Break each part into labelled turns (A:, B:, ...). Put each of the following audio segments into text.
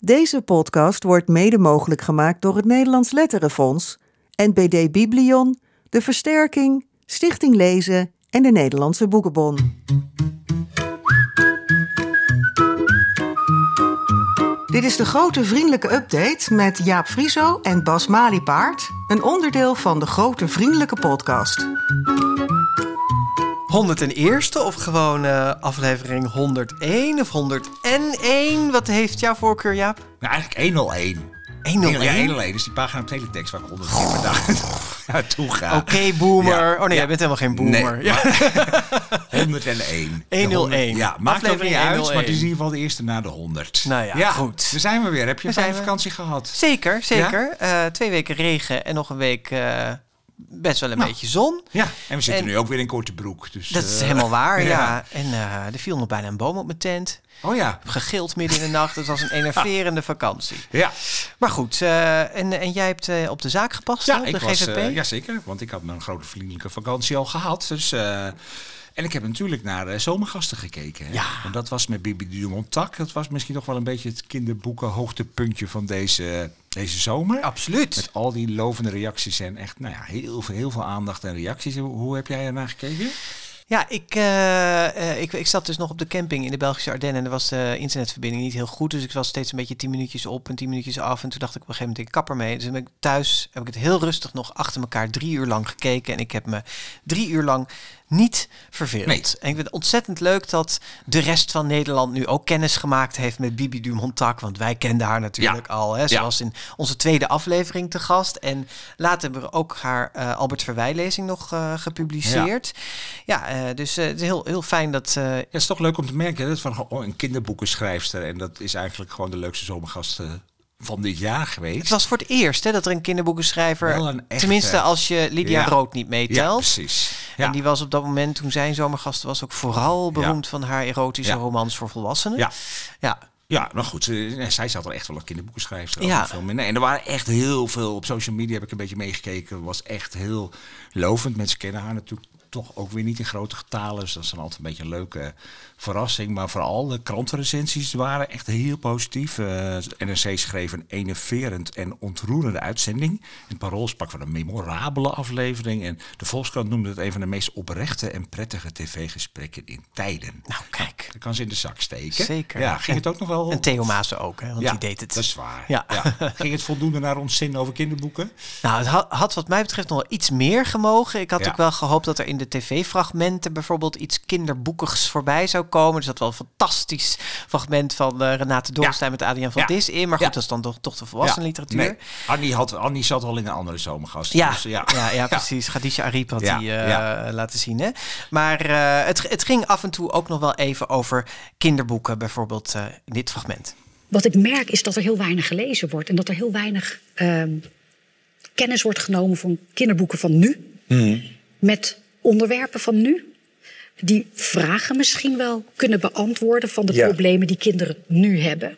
A: Deze podcast wordt mede mogelijk gemaakt door het Nederlands Letterenfonds, NPD Biblion, De Versterking, Stichting Lezen en de Nederlandse Boekenbon. Dit is de grote vriendelijke update met Jaap Frieso en Bas Maliepaard, een onderdeel van de grote vriendelijke podcast.
B: 101ste of gewoon eh, aflevering 101 of 101? Wat heeft jouw voorkeur, Jaap?
C: Nou, eigenlijk 101.
B: 101?
C: Ja, 101. Dus die pagina teletext waar ik 100 keer per dag naartoe ga.
B: Oké, boomer.
C: Ja.
B: Oh nee,
C: Ja.
B: jij bent helemaal geen boomer.
C: Nee,
B: ja.
C: 101.
B: 101.
C: Ja, maakt ook
B: Aflevering
C: niet uit,
B: 101.
C: maar het is in ieder geval de eerste na de 100.
B: Nou ja, goed.
C: Daar zijn we weer. Heb je een fijne vakantie gehad?
B: Zeker, zeker. Eh, twee weken regen en nog een week eh, best wel een
C: Nou.
B: beetje zon.
C: Ja, en we zitten
B: En-
C: nu ook weer in korte broek. Dus,
B: Dat is
C: eh,
B: helemaal waar, ja.
C: ja.
B: En eh, er viel nog bijna een boom op mijn tent.
C: Oh ja.
B: Gegild midden in de nacht. Het was een enerverende vakantie.
C: Ja,
B: Maar goed, eh, en, en jij hebt eh, op de zaak gepast,
C: ja
B: op
C: ik
B: de
C: was,
B: GVP?
C: eh, ja, zeker. Want ik had mijn grote vriendelijke vakantie al gehad. Dus, eh, en ik heb natuurlijk naar eh, zomergasten gekeken. Hè.
B: Ja.
C: En dat was met Bibi Dumont Tak. Dat was misschien nog wel een beetje het kinderboeken hoogtepuntje van deze, deze zomer.
B: Absoluut.
C: Met al die lovende reacties en echt nou ja, heel, veel, heel veel aandacht en reacties. Hoe, heb jij ernaar gekeken?
B: Ja, ik, eh, eh, ik, ik zat dus nog op de camping in de Belgische Ardennen en er was de internetverbinding niet heel goed. Dus ik was steeds een beetje tien minuutjes op en tien minuutjes af. En toen dacht ik op een gegeven moment, ik kapper mee. Dus toen ben ik thuis, heb ik het heel rustig nog achter elkaar drie uur lang gekeken. En ik heb me drie uur lang niet verveeld.
C: Nee.
B: En ik vind het ontzettend leuk dat de rest van Nederland nu ook kennis gemaakt heeft met Bibi Dumontak. Want wij kenden haar natuurlijk al. Hè. Ze
C: Ja.
B: was in onze tweede aflevering te gast. En later hebben we ook haar eh, Albert Verwij-lezing nog eh, gepubliceerd. Ja, eh, dus het is heel, heel fijn dat...
C: Ja, het is toch leuk om te merken. hè, Dat van oh, een kinderboekenschrijfster. En dat is eigenlijk gewoon de leukste zomergast van dit jaar geweest.
B: het was voor het eerst hè, dat er een kinderboekenschrijver...
C: Wel een echte-
B: tenminste, als je Lydia
C: Ja.
B: Rood niet
C: ja,
B: meetelt.
C: precies. Ja.
B: En die was op dat moment, toen zij zomergast was, ook vooral beroemd van haar erotische romans voor volwassenen.
C: Ja.
B: ja.
C: Ja, nou goed, zij zat er echt wel een kinderboekenschrijfster.
B: Ja.
C: Ja. Veel en er waren echt heel veel, op social media heb ik een beetje meegekeken, was echt heel lovend. Mensen kennen haar natuurlijk toch ook weer niet in grote getalen, dus dat is dan altijd een beetje een leuke verrassing. Maar vooral de krantenrecensies waren echt heel positief. Eh NRC schreef een enerverend en ontroerende uitzending. Het Parool sprak van een memorabele aflevering. En de Volkskrant noemde het een van de meest oprechte en prettige tv-gesprekken in tijden.
B: Nou, kijk.
C: Dat kan ze in de zak steken.
B: Zeker.
C: Ja, ging
B: En-
C: het ook nog wel...
B: En Theo Maassen ook, hè, want
C: ja,
B: die deed het.
C: dat is waar.
B: Ja.
C: Ja. Ging het voldoende naar ons zin over kinderboeken?
B: Nou, het had, had wat mij betreft nog wel iets meer gemogen. Ik had
C: Ja.
B: ook wel gehoopt dat er in de tv-fragmenten bijvoorbeeld iets kinderboekigs voorbij zou komen. Dus dat wel een fantastisch fragment van eh, Renate Dornstein met Adriaan van
C: Ja.
B: Dis in. Maar goed,
C: Ja.
B: dat is dan toch, toch de volwassen literatuur.
C: Nee, Annie, had, Annie zat al in een andere zomergast.
B: Ja,
C: Dus,
B: ja. Ja, precies. Khadija Ariep had
C: Ja,
B: die eh,
C: ja.
B: laten zien. Hè? Maar eh, het, het ging af en toe ook nog wel even over kinderboeken, bijvoorbeeld eh, in dit fragment.
D: Wat ik merk is dat er heel weinig gelezen wordt en dat er heel weinig ehm, kennis wordt genomen van kinderboeken van nu. Met onderwerpen van nu. Die vragen misschien wel kunnen beantwoorden van de
E: Ja.
D: problemen die kinderen nu hebben.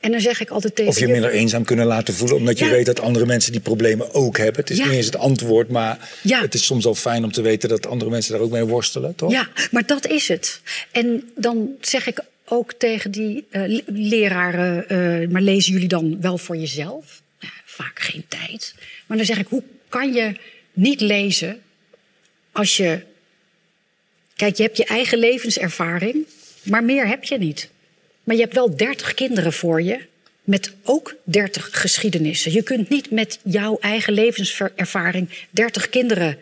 D: En dan zeg ik altijd tegen
E: Of je minder eenzaam kunnen laten voelen, omdat je weet dat andere mensen die problemen ook hebben. Het is
D: Ja.
E: niet eens het antwoord, maar
D: Ja.
E: het is soms wel fijn om te weten dat andere mensen daar ook mee worstelen, toch?
D: Ja, maar dat is het. En dan zeg ik ook tegen die eh, le- leraren, eh, maar lezen jullie dan wel voor jezelf? Vaak geen tijd. Maar dan zeg ik, hoe kan je niet lezen als je... Kijk, je hebt je eigen levenservaring, maar meer heb je niet. Maar je hebt wel 30 kinderen voor je met ook 30 geschiedenissen. Je kunt niet met jouw eigen levenservaring 30 kinderen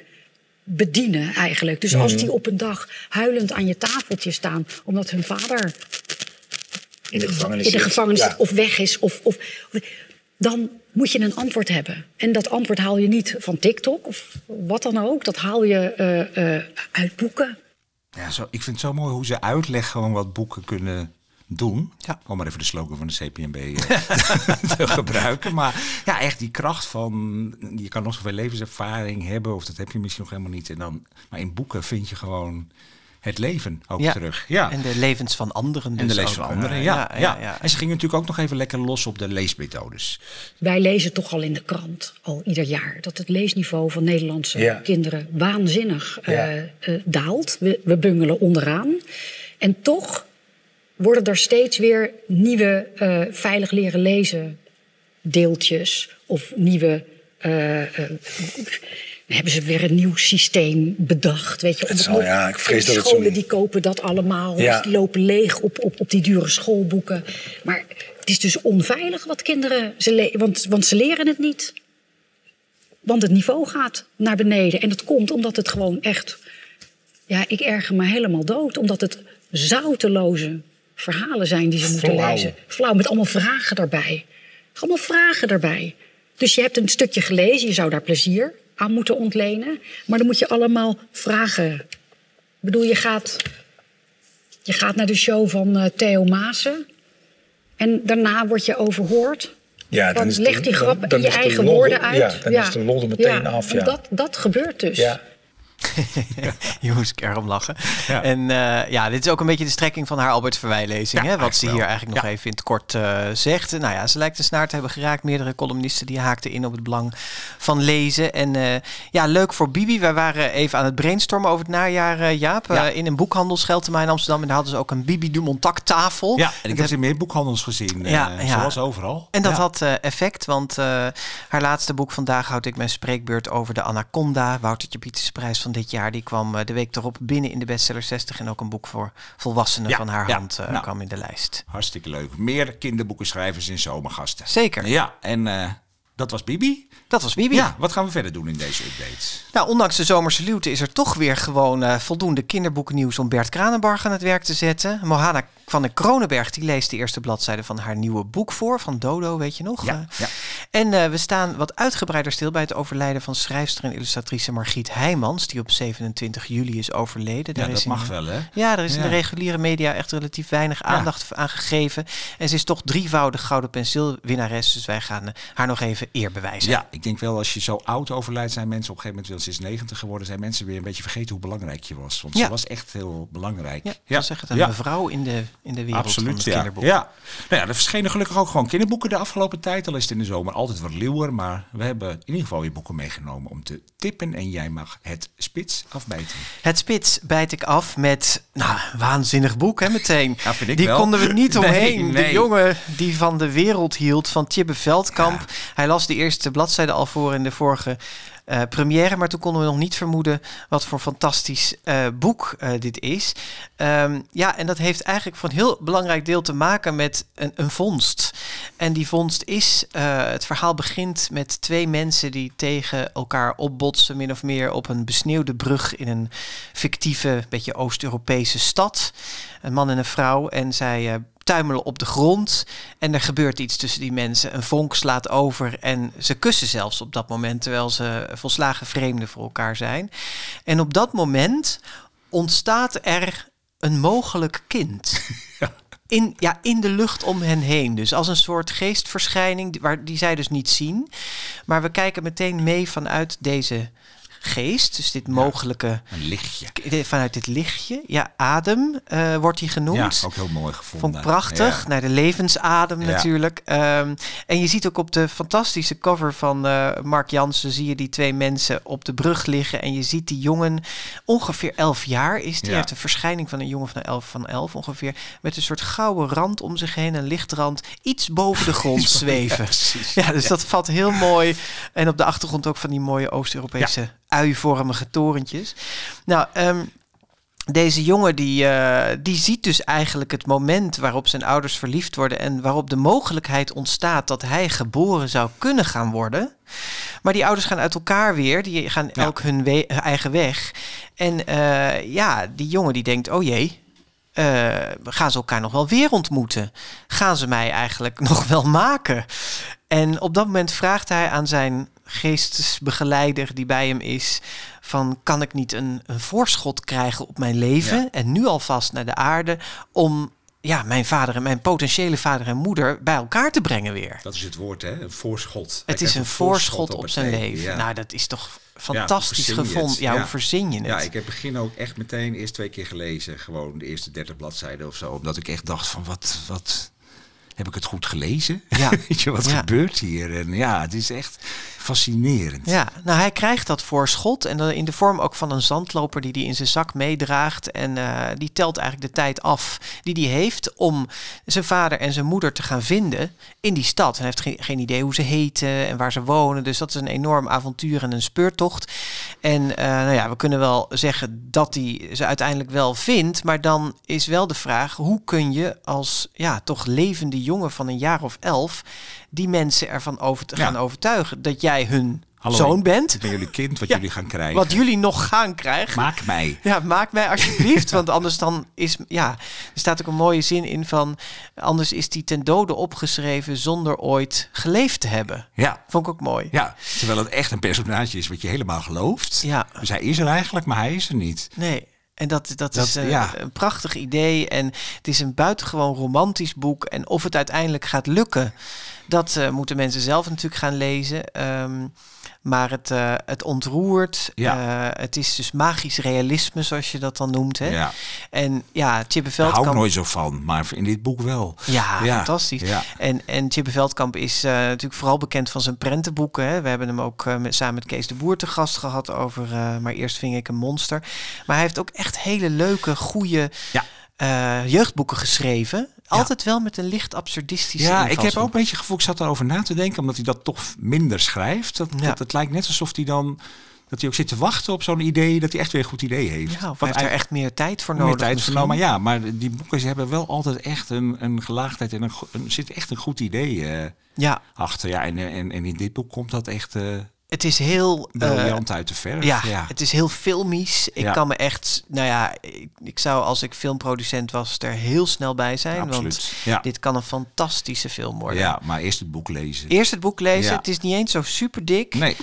D: bedienen eigenlijk. Dus als die op een dag huilend aan je tafeltje staan omdat hun vader
E: In de gevangenis.
D: in de
E: zit.
D: gevangenis
E: Ja.
D: zit of weg is, of, of, of- dan moet je een antwoord hebben. En dat antwoord haal je niet van TikTok of wat dan ook. Dat haal je eh, eh, uit boeken.
C: Ja, zo, ik vind het zo mooi hoe ze uitleggen gewoon wat boeken kunnen doen.
B: Ja.
C: Om maar even de slogan van de CPNB eh, te gebruiken. Maar ja, echt die kracht van... Je kan nog zoveel levenservaring hebben, of dat heb je misschien nog helemaal niet. En dan, maar in boeken vind je gewoon het leven ook
B: Ja.
C: terug. Ja.
B: En de levens van anderen.
C: En de
B: dus
C: lees van anderen,
B: eh,
C: ja, ja,
B: ja.
C: En ze gingen natuurlijk ook nog even lekker los op de leesmethodes.
D: Wij lezen toch al in de krant, al ieder jaar, dat het leesniveau van Nederlandse
E: Ja.
D: kinderen waanzinnig
E: Ja.
D: eh, eh, daalt. We, we bungelen onderaan. En toch worden er steeds weer nieuwe uh, veilig leren lezen deeltjes of nieuwe. Uh, uh, hebben ze weer een nieuw systeem bedacht. Weet je,
E: het zal, ja, ik vrees dat
D: scholen
E: het
D: die kopen dat allemaal. Ja. Die lopen leeg op, op, op die dure schoolboeken. Maar het is dus onveilig wat kinderen. Ze want, want ze leren het niet. Want het niveau gaat naar beneden. En dat komt omdat het gewoon echt. Ja, ik erger me helemaal dood. Omdat het zouteloze verhalen zijn die ze moeten lezen. Flauw, met allemaal vragen daarbij. Allemaal vragen daarbij. Dus je hebt een stukje gelezen, je zou daar plezier aan moeten ontlenen. Maar dan moet je allemaal vragen. Ik bedoel, je gaat, je gaat naar de show van uh, Theo Maassen. En daarna word je overhoord.
E: Ja, dan,
D: dan leg die grap in je eigen woorden uit.
E: Ja, dan is de lol er meteen af. Ja.
D: Dat, dat gebeurt dus.
E: Ja.
B: Hier moest ik erg lachen. En uh, ja, dit is ook een beetje de strekking van haar Albert Verwij-lezing. hè, wat ze hier eigenlijk nog even in het kort uh, zegt. Nou ja, ze lijkt de snaar te hebben geraakt. Meerdere columnisten die haakten in op het belang van lezen. En uh, ja, leuk voor Bibi. Wij waren even aan het brainstormen over het najaar, Jaap. in een boekhandel, Scheltema in Amsterdam. En daar hadden ze ook een Bibi Dumont tafel.
C: Ja, en ik heb ze in meer boekhandels gezien. Zoals overal.
B: En dat had effect, want haar laatste boek vandaag houd ik mijn spreekbeurt over de Anaconda. Woutertje Pietersprijs van dit jaar. Die kwam eh, de week erop binnen in de bestseller 60. En ook een boek voor volwassenen van haar hand uh, kwam in de lijst.
C: Hartstikke leuk. Meer kinderboekenschrijvers in zomergasten.
B: Zeker.
C: Ja, en uh, dat was Bibi.
B: Dat was Bibi.
C: Ja, wat gaan we verder doen in deze updates?
B: Nou, ondanks de zomerse luwte is er toch weer gewoon uh, voldoende kinderboekennieuws om Bert Kranenbarg aan het werk te zetten. Mohana van de Kronenberg die leest de eerste bladzijde van haar nieuwe boek voor, van Dodo, weet je nog?
C: Ja, ja.
B: En uh, we staan wat uitgebreider stil bij het overlijden van schrijfster en illustratrice Margriet Heijmans, die op 27 juli is overleden.
C: Daar
B: ja,
C: is
B: dat
C: mag wel, hè?
B: Ja, er is in de reguliere media echt relatief weinig aandacht aan gegeven. En ze is toch drievoudig gouden penseelwinnares, dus wij gaan haar nog even eer bewijzen.
C: Ja, ik denk wel als je zo oud overlijdt, zijn mensen op een gegeven moment, wel is 90 geworden, zijn mensen weer een beetje vergeten hoe belangrijk je was. Want
B: Ja.
C: ze was echt heel belangrijk.
B: Ja, ja. zeg het een
C: Ja.
B: mevrouw in de, in de wereld van
C: Absoluut,
B: het
C: ja.
B: kinderboek.
C: ja. Nou ja, er verschenen gelukkig ook gewoon kinderboeken de afgelopen tijd. Al is het in de zomer altijd wat luwer. Maar we hebben in ieder geval weer boeken meegenomen om te tippen. En jij mag het spits afbijten.
B: Het spits bijt ik af met, nou, waanzinnig boek hè, meteen.
C: Ja, vind ik
B: die
C: wel.
B: konden we niet omheen.
C: nee.
B: De jongen die van de wereld hield, van Tjibbe Veldkamp. Hij las de eerste bladzijde al voor in de vorige eh, première. Maar toen konden we nog niet vermoeden wat voor fantastisch eh, boek eh, dit is. Ehm, ja, en dat heeft eigenlijk voor een heel belangrijk deel te maken met een, een vondst. En die vondst is, het verhaal begint met twee mensen die tegen elkaar opbotsen, min of meer op een besneeuwde brug in een fictieve, beetje Oost-Europese stad. Een man en een vrouw. En zij tuimelen op de grond. En er gebeurt iets tussen die mensen. Een vonk slaat over en ze kussen zelfs op dat moment, terwijl ze volslagen vreemden voor elkaar zijn. En op dat moment ontstaat er een mogelijk kind. In, ja, in de lucht om hen heen. Dus als een soort geestverschijning waar, die zij dus niet zien. Maar we kijken meteen mee vanuit deze geest. Dus dit mogelijke,
C: Een lichtje.
B: vanuit dit lichtje. Ja, adem eh, wordt
C: Ja,
B: genoemd.
C: ook heel mooi gevonden.
B: Vond prachtig.
C: Ja.
B: Naar de levensadem
C: Ja.
B: natuurlijk. Ehm, en je ziet ook op de fantastische cover van eh, Mark Jansen... zie je die twee mensen op de brug liggen. En je ziet die jongen, ongeveer 11 jaar is die.
C: Ja.
B: heeft een verschijning van een jongen van 11 van 11 ongeveer. Met een soort gouden rand om zich heen. Een lichtrand. Iets boven de grond zweven. Ja, dus dat valt heel mooi. En op de achtergrond ook van die mooie Oost-Europese uivormige torentjes. Nou, ehm, deze jongen die, eh, die ziet dus eigenlijk het moment waarop zijn ouders verliefd worden en waarop de mogelijkheid ontstaat dat hij geboren zou kunnen gaan worden. Maar die ouders gaan uit elkaar weer, die gaan
C: Ja.
B: elk hun, we- hun eigen weg. En eh, ja, die jongen die denkt, oh jee, eh, gaan ze elkaar nog wel weer ontmoeten? Gaan ze mij eigenlijk nog wel maken? En op dat moment vraagt hij aan zijn geestesbegeleider die bij hem is: van kan ik niet een, een voorschot krijgen op mijn leven
C: Ja.
B: en nu alvast naar de aarde om ja, mijn vader en mijn potentiële vader en moeder bij elkaar te brengen weer.
C: Dat is het woord, hè? Een voorschot.
B: Het is een voorschot op zijn leven.
C: Ja.
B: Nou, dat is toch fantastisch gevonden. Ja,
C: Ja.
B: hoe verzin je het?
C: Ja, ik heb begin ook echt meteen eerst twee keer gelezen. Gewoon de eerste 30 bladzijden of zo. Omdat ik echt dacht van wat, wat... heb ik het goed gelezen?
B: Ja.
C: Weet je, wat
B: Ja.
C: gebeurt hier? En ja, het is echt fascinerend.
B: Ja, nou hij krijgt dat voor schot en dan in de vorm ook van een zandloper die hij in zijn zak meedraagt. En eh, die telt eigenlijk de tijd af die hij heeft om zijn vader en zijn moeder te gaan vinden in die stad. En hij heeft geen, geen idee hoe ze heten en waar ze wonen. Dus dat is een enorm avontuur en een speurtocht. En eh, nou ja, we kunnen wel zeggen dat hij ze uiteindelijk wel vindt. Maar dan is wel de vraag, hoe kun je als ja, toch levende jongen van een jaar of elf die mensen ervan over te
C: Ja.
B: gaan overtuigen dat jij hun
C: Hallo,
B: zoon bent.
C: Ik ben jullie kind, wat
B: Ja,
C: jullie gaan krijgen.
B: Wat jullie nog gaan krijgen.
C: Maak mij.
B: Ja, maak mij alsjeblieft, want anders dan is... Ja, er staat ook een mooie zin in van... Anders is die ten dode opgeschreven zonder ooit geleefd te hebben.
C: Ja.
B: Vond ik ook mooi.
C: Ja, terwijl het echt een personage is wat je helemaal gelooft.
B: Ja.
C: Dus hij is er eigenlijk, maar hij is er niet.
B: Nee. En dat, dat,
C: Dat-
B: is een,
C: ja.
B: een prachtig idee. En het is een buitengewoon romantisch boek. En of het uiteindelijk gaat lukken, dat eh, moeten mensen zelf natuurlijk gaan lezen. Ehm, maar het, eh, het ontroert.
C: Ja.
B: Eh, het is dus magisch realisme, zoals je dat dan noemt. Hè?
C: Ja.
B: En ja,
C: Daar hou ik nooit zo van, maar in dit boek wel.
B: Ja,
C: Ja,
B: fantastisch. En, en Veldkamp is eh, natuurlijk vooral bekend van zijn prentenboeken. Hè. We hebben hem ook met, samen met Kees de Boer te gast gehad over Maar eerst ving ik een monster. Maar hij heeft ook echt hele leuke, goede jeugdboeken geschreven. Altijd wel met een licht absurdistische
C: Ja, ik heb ook een beetje het gevoel, ik zat erover na te denken, omdat hij dat toch minder schrijft. Dat, dat, het lijkt net alsof hij dan, dat hij ook zit te wachten op zo'n idee, dat hij echt weer een goed idee heeft.
B: Ja, hij heeft er echt meer tijd voor
C: meer
B: nodig.
C: tijd
B: misschien.
C: genomen. Ja, maar die boeken ze hebben wel altijd echt een, een gelaagdheid en een, zit echt een goed idee eh,
B: Ja,
C: achter. Ja, en, en, en in dit boek komt dat echt eh,
B: het is heel... eh,
C: briljant uit de verf.
B: Ja,
C: ja.
B: het is heel filmisch. Ik
C: Ja.
B: kan me echt, nou ja, ik, ik zou als ik filmproducent was er heel snel bij zijn. Want dit kan een fantastische film worden.
C: ja, maar eerst het boek lezen.
B: Eerst het boek lezen. Het is niet eens zo super dik.
C: Nee,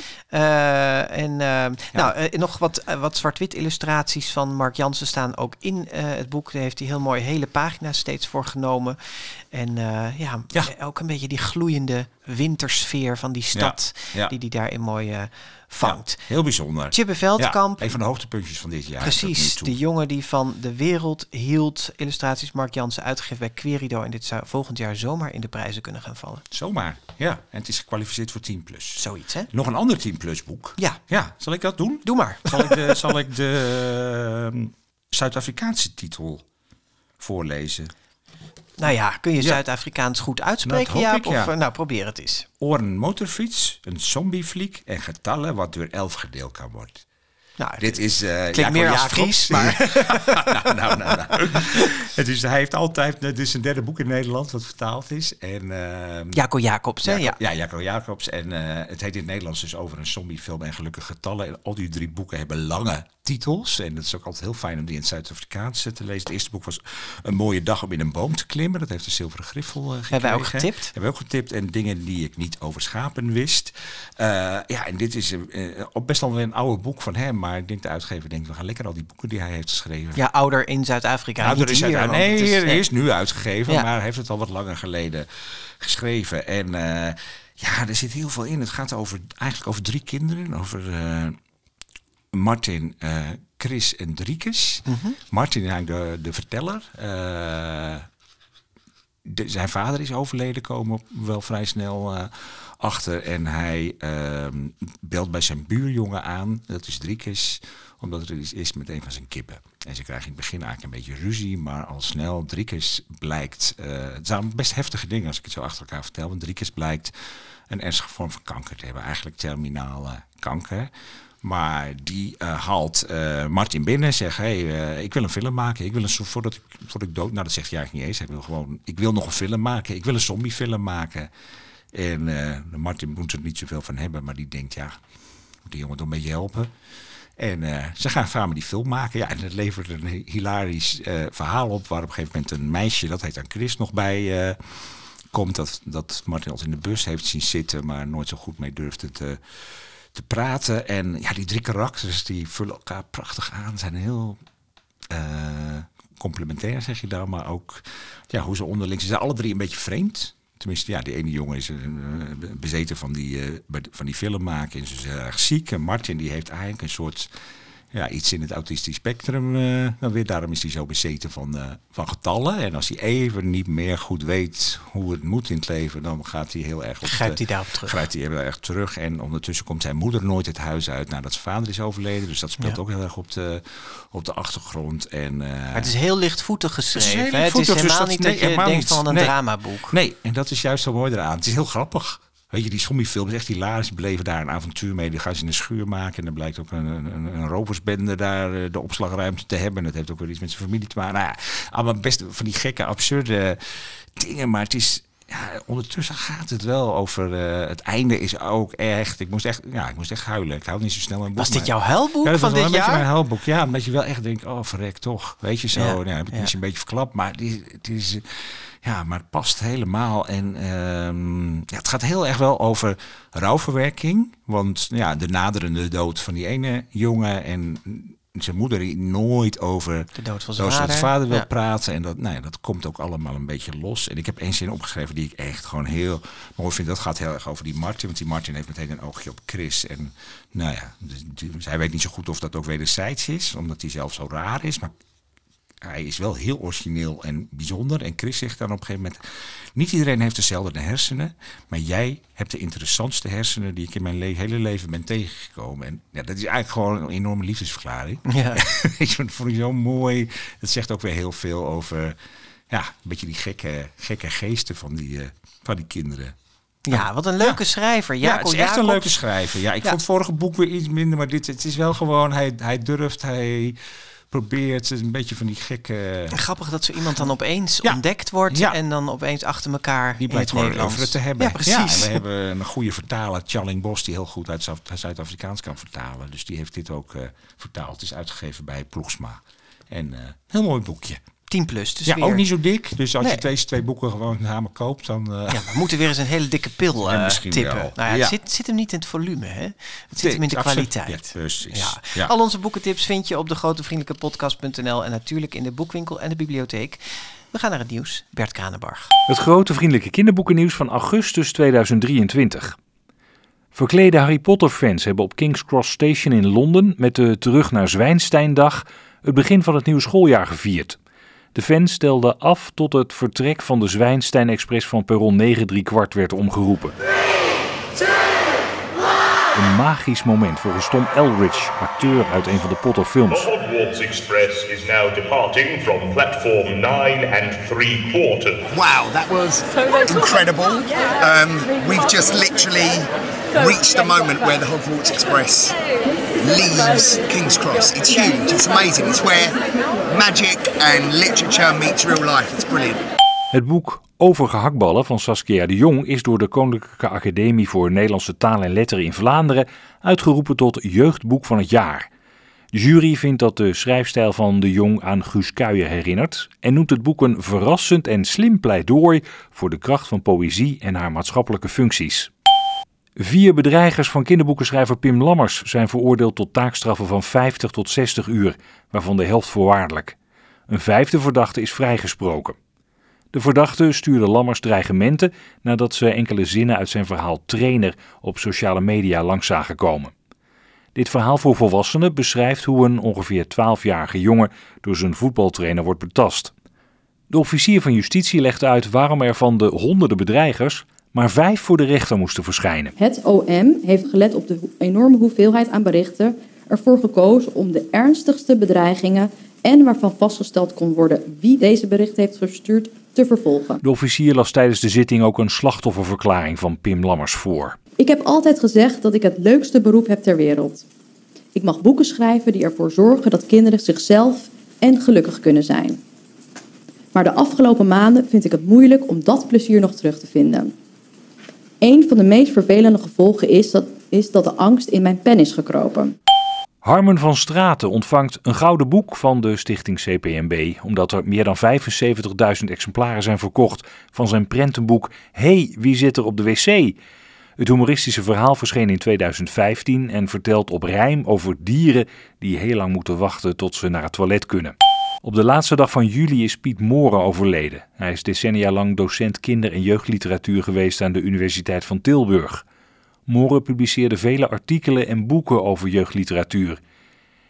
B: en eh, nou, eh, nog wat, eh, wat zwart-wit illustraties van Mark Jansen staan ook in eh, het boek. Daar heeft hij heel mooi hele pagina's steeds voor genomen. En eh, ja, eh, ook een beetje die gloeiende wintersfeer van die stad.
C: Ja.
B: Die die daarin mooi eh, vangt.
C: Ja, heel bijzonder.
B: Tjibbe Veldkamp.
C: Een van de hoogtepuntjes van dit jaar.
B: Precies, de jongen die van de wereld hield. Illustraties Mark Jansen uitgegeven bij Querido. En dit zou volgend jaar zomaar in de prijzen kunnen gaan vallen.
C: Zomaar, ja. En het is gekwalificeerd voor 10 plus.
B: Zoiets, hè?
C: Nog een ander 10 plus boek.
B: Ja,
C: Ja, zal ik dat doen?
B: doe maar.
C: Zal ik de, zal ik de ehm, Zuid-Afrikaanse titel voorlezen?
B: Nou ja, kun je. Zuid-Afrikaans goed uitspreken, Jaap?
C: ik,
B: Of,
C: ja.
B: nou, probeer het eens.
C: Oren motorfiets, een zombiefliek en getallen wat door 11 gedeeld kan worden.
B: Nou,
C: Dit is eh
B: klinkt meer als
C: Jacobs.
B: Fries, maar...
C: nou, nou, nou, nou. Het is, hij heeft altijd, het is een derde boek in Nederland wat vertaald is. En, ehm,
B: Jaco Jacobs, hè? Ja,
C: Jaco Jacobs. En eh, het heet in het Nederlands dus over een zombiefilm en gelukkige getallen. En al die drie boeken hebben lange titels. En het is ook altijd heel fijn om die in het Zuid-Afrikaans eh, te lezen. Het eerste boek was Een mooie dag om in een boom te klimmen. Dat heeft de zilveren griffel eh gekregen.
B: Hebben wij ook getipt?
C: Hebben we ook getipt. En dingen die ik niet over schapen wist. Eh, ja, en dit is eh, best wel weer een oude boek van hem. Maar ik denk de uitgever denkt, we gaan lekker al die boeken die hij heeft geschreven.
B: ja, ouder in Zuid-Afrika.
C: Nou, er uit,
B: want
C: nee,
B: het is- nee.
C: is nu uitgegeven,
B: Ja.
C: maar hij heeft het al wat langer geleden geschreven. En ja, er zit heel veel in. Het gaat over, eigenlijk over drie kinderen. Over Martin, eh, Chris en Driekes.
B: Mhm.
C: Martin is eigenlijk de, de verteller. Eh, de- zijn vader is overleden, komen we wel vrij snel eh, achter. En hij ehm, belt bij zijn buurjongen aan, dat is Driekes, omdat er iets is met een van zijn kippen. En ze krijgen in het begin eigenlijk een beetje ruzie, maar al snel Driekes blijkt... het zijn best heftige dingen als ik het zo achter elkaar vertel, want Driekes blijkt een ernstige vorm van kanker te hebben. Eigenlijk terminale kanker. Maar die eh, haalt eh, Martin binnen en zegt: hey, eh, ik wil een film maken. Ik wil een voordat ik, voordat ik dood. Nou, dat zegt hij eigenlijk niet eens. Hij wil gewoon: ik wil nog een film maken. Ik wil een zombiefilm maken. En eh, Martin moet er niet zoveel van hebben, maar die denkt: ja, moet die jongen toch een beetje helpen. En ze gaan samen die film maken. Ja, en het levert een hilarisch verhaal op. Waar op een gegeven moment een meisje, dat heet dan Chris, nog bij komt. Dat, dat Martin altijd in de bus heeft zien zitten, maar nooit zo goed mee durfde te, te praten. En ja, die drie karakters die vullen elkaar prachtig aan. Zijn heel eh, complementair, zeg je dan. Maar ook ja, hoe ze onderling... Ze zijn alle drie een beetje vreemd. Tenminste, ja, die ene jongen is eh, bezeten van die, de- van die film maken. En ze is erg ziek. En Martin die heeft eigenlijk een soort ja, iets in het autistisch spectrum. eh, dan weer, daarom is hij zo bezeten van, eh, van getallen. En als hij even niet meer goed weet hoe het moet in het leven, dan gaat hij heel erg op
B: Grijpt hij daarop terug?
C: grijpt hij heel erg terug. En ondertussen komt zijn moeder nooit het huis uit nadat zijn vader is overleden. Dus dat speelt
B: Ja.
C: ook heel erg op de, op de achtergrond. En, eh,
B: Maar het is heel lichtvoetig geschreven.
C: heel
B: hè? Het is
C: dus
B: helemaal
C: dat-
B: niet
C: nee,
B: dat je
C: helemaal
B: denkt
C: niet.
B: van een
C: Nee.
B: dramaboek.
C: Nee, en dat is juist zo mooi eraan. Het is heel grappig. Weet je, die zombiefilm is echt hilarisch. Die beleven daar een avontuur mee. Die gaan ze in een schuur maken. En dan blijkt ook een, een, een daar eh, de opslagruimte te hebben. En dat heeft ook weer iets met zijn familie te maken. Nou ja, allemaal best van die gekke, absurde dingen. Maar het is... Ja, ondertussen gaat het wel over... eh, het einde is ook echt... Ik moest echt, ja, ik moest echt huilen. Ik hou niet zo snel een boek.
B: Was dit jouw huilboek
C: ja, dat
B: van dit
C: een beetje
B: jaar?
C: mijn huilboek. Ja, omdat je wel echt denkt, oh verrek toch. Weet je zo,
B: Ja,
C: nou, heb ik
B: ja.
C: misschien een beetje verklapt. Maar het is, het is, ja, maar het past helemaal. En ehm, ja, het gaat heel erg wel over rouwverwerking. Want ja, de naderende dood van die ene jongen en zijn moeder die nooit over
B: De dood van zijn
C: zoals
B: vader.
C: het vader wil
B: Ja.
C: praten. En dat, nou ja, dat komt ook allemaal een beetje los. En ik heb één zin opgeschreven die ik echt gewoon heel mooi vind. Dat gaat heel erg over die Martin. Want die Martin heeft meteen een oogje op Chris. En nou ja, dus hij weet niet zo goed of dat ook wederzijds is. Omdat hij zelf zo raar is. Maar hij is wel heel origineel en bijzonder. En Chris zegt dan op een gegeven moment... Niet iedereen heeft dezelfde hersenen. Maar jij hebt de interessantste hersenen... die ik in mijn le- hele leven ben tegengekomen. En ja, dat is eigenlijk gewoon een enorme liefdesverklaring.
B: Ja.
C: Ik vond- ik zo mooi. Het zegt ook weer heel veel over... Ja, een beetje die gekke, gekke geesten van die, eh, van die kinderen.
B: ja, wat een leuke schrijver.
C: Ja, het is echt een leuke schrijver. Ja, ik
B: Ja.
C: vond het vorige boek weer iets minder, maar dit het is wel gewoon, hij, hij durft, hij probeert, het is een beetje van die gekke...
B: Grappig dat zo iemand dan opeens
C: Ja.
B: ontdekt wordt
C: Ja.
B: en dan opeens achter elkaar
C: Die blijkt
B: het
C: gewoon
B: Nederlands.
C: over te hebben.
B: Ja, precies.
C: we hebben een goede vertaler, Charling Bos, die heel goed uit Zuid- Zuid-Afrikaans kan vertalen. Dus die heeft dit ook eh, vertaald. Het is uitgegeven bij Ploegsma. En eh heel mooi boekje.
B: 10 plus. Dus
C: ja,
B: weer-
C: ook niet zo dik. Dus als
B: Nee.
C: je deze twee boeken gewoon samen koopt, dan... eh,
B: Ja, we moeten weer eens een hele dikke pil
C: misschien
B: tippen.
C: wel.
B: Nou ja,
C: Ja.
B: Het zit, zit hem niet in het volume, hè? Het zit hem in de kwaliteit.
C: Ja, precies.
B: Ja.
C: Ja.
B: Al onze boekentips vind je op de grotevriendelijkepodcast.nl en natuurlijk in de boekwinkel en de bibliotheek. We gaan naar het nieuws. Bert Kranenbarg.
F: Het grote vriendelijke kinderboekennieuws van augustus 2023. Verklede Harry Potter-fans hebben op King's Cross Station in Londen met de Terug naar Zwijnsteindag het begin van het nieuwe schooljaar gevierd. De fans stelden af tot het vertrek van de Zwijnstein Express van perron 9 3 kwart werd omgeroepen. Een magisch moment volgens Tom Elridge, acteur uit een van de Potter-films.
G: The Hogwarts Express is now departing from platform 9 and 3 quarters.
H: Wow, that was incredible. Um, we've just literally reached the moment where the Hogwarts Express leaves King's Cross. It's huge, it's amazing. It's where magic and literature meets real life. It's brilliant.
F: Het boek Over gehaktballen van Saskia de Jong is door de Koninklijke Academie voor Nederlandse Taal en Letteren in Vlaanderen uitgeroepen tot jeugdboek van het jaar. De jury vindt dat de schrijfstijl van de Jong aan Guus Kuijer herinnert en noemt het boek een verrassend en slim pleidooi voor de kracht van poëzie en haar maatschappelijke functies. Vier bedreigers van kinderboekenschrijver Pim Lammers zijn veroordeeld tot taakstraffen van 50 tot 60 uur, waarvan de helft voorwaardelijk. Een vijfde verdachte is vrijgesproken. De verdachte stuurde Lammers dreigementen nadat ze enkele zinnen uit zijn verhaal Trainer op sociale media langs zagen komen. Dit verhaal voor volwassenen beschrijft hoe een ongeveer 12-jarige jongen door zijn voetbaltrainer wordt betast. De officier van justitie legt uit waarom er van de honderden bedreigers maar vijf voor de rechter moesten verschijnen.
I: Het OM heeft gelet op de enorme hoeveelheid aan berichten ervoor gekozen om de ernstigste bedreigingen en waarvan vastgesteld kon worden wie deze berichten heeft verstuurd te vervolgen.
F: De officier las tijdens de zitting ook een slachtofferverklaring van Pim Lammers voor.
I: Ik heb altijd gezegd dat ik het leukste beroep heb ter wereld. Ik mag boeken schrijven die ervoor zorgen dat kinderen zichzelf en gelukkig kunnen zijn. Maar de afgelopen maanden vind ik het moeilijk om dat plezier nog terug te vinden. Een van de meest vervelende gevolgen is dat, is dat de angst in mijn pen is gekropen.
F: Harmen van Straten ontvangt een gouden boek van de stichting CPMB, omdat er meer dan 75.000 exemplaren zijn verkocht van zijn prentenboek Hey, wie zit er op de wc? Het humoristische verhaal verscheen in 2015 en vertelt op rijm over dieren die heel lang moeten wachten tot ze naar het toilet kunnen. Op de laatste dag van juli is Piet Moren overleden. Hij is decennia lang docent kinder- en jeugdliteratuur geweest aan de Universiteit van Tilburg. Moren publiceerde vele artikelen en boeken over jeugdliteratuur.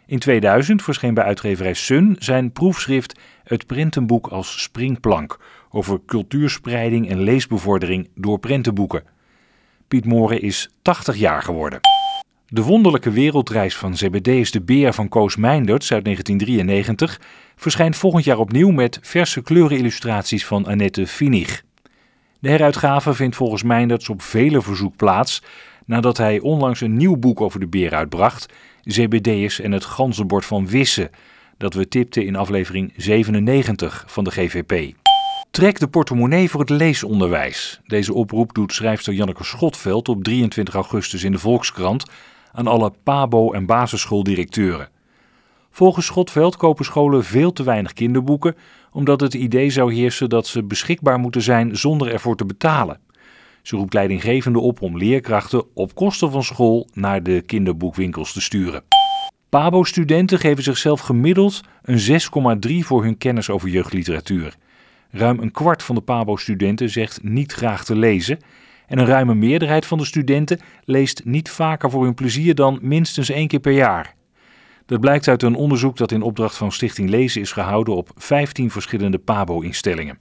F: In 2000 verscheen bij uitgeverij Sun zijn proefschrift Het prentenboek als springplank over cultuurspreiding en leesbevordering door prentenboeken. Piet Moren is 80 jaar geworden. De wonderlijke wereldreis van Zebedeus de Beer van Koos Meinders uit 1993 verschijnt volgend jaar opnieuw met verse kleurenillustraties van Annette Finig. De heruitgave vindt volgens Meinders op vele verzoek plaats nadat hij onlangs een nieuw boek over de beer uitbracht, Zebedeus en het ganzenbord van Wisse, dat we tipten in aflevering 97 van de GVP. Trek de portemonnee voor het leesonderwijs. Deze oproep doet schrijfster Janneke Schotveld op 23 augustus in de Volkskrant aan alle PABO- en basisschooldirecteuren. Volgens Schotveld kopen scholen veel te weinig kinderboeken, omdat het idee zou heersen dat ze beschikbaar moeten zijn zonder ervoor te betalen. Ze roept leidinggevenden op om leerkrachten op kosten van school naar de kinderboekwinkels te sturen. PABO-studenten geven zichzelf gemiddeld een 6,3 voor hun kennis over jeugdliteratuur. Ruim een kwart van de PABO-studenten zegt niet graag te lezen. En een ruime meerderheid van de studenten leest niet vaker voor hun plezier dan minstens één keer per jaar. Dat blijkt uit een onderzoek dat in opdracht van Stichting Lezen is gehouden op 15 verschillende PABO-instellingen.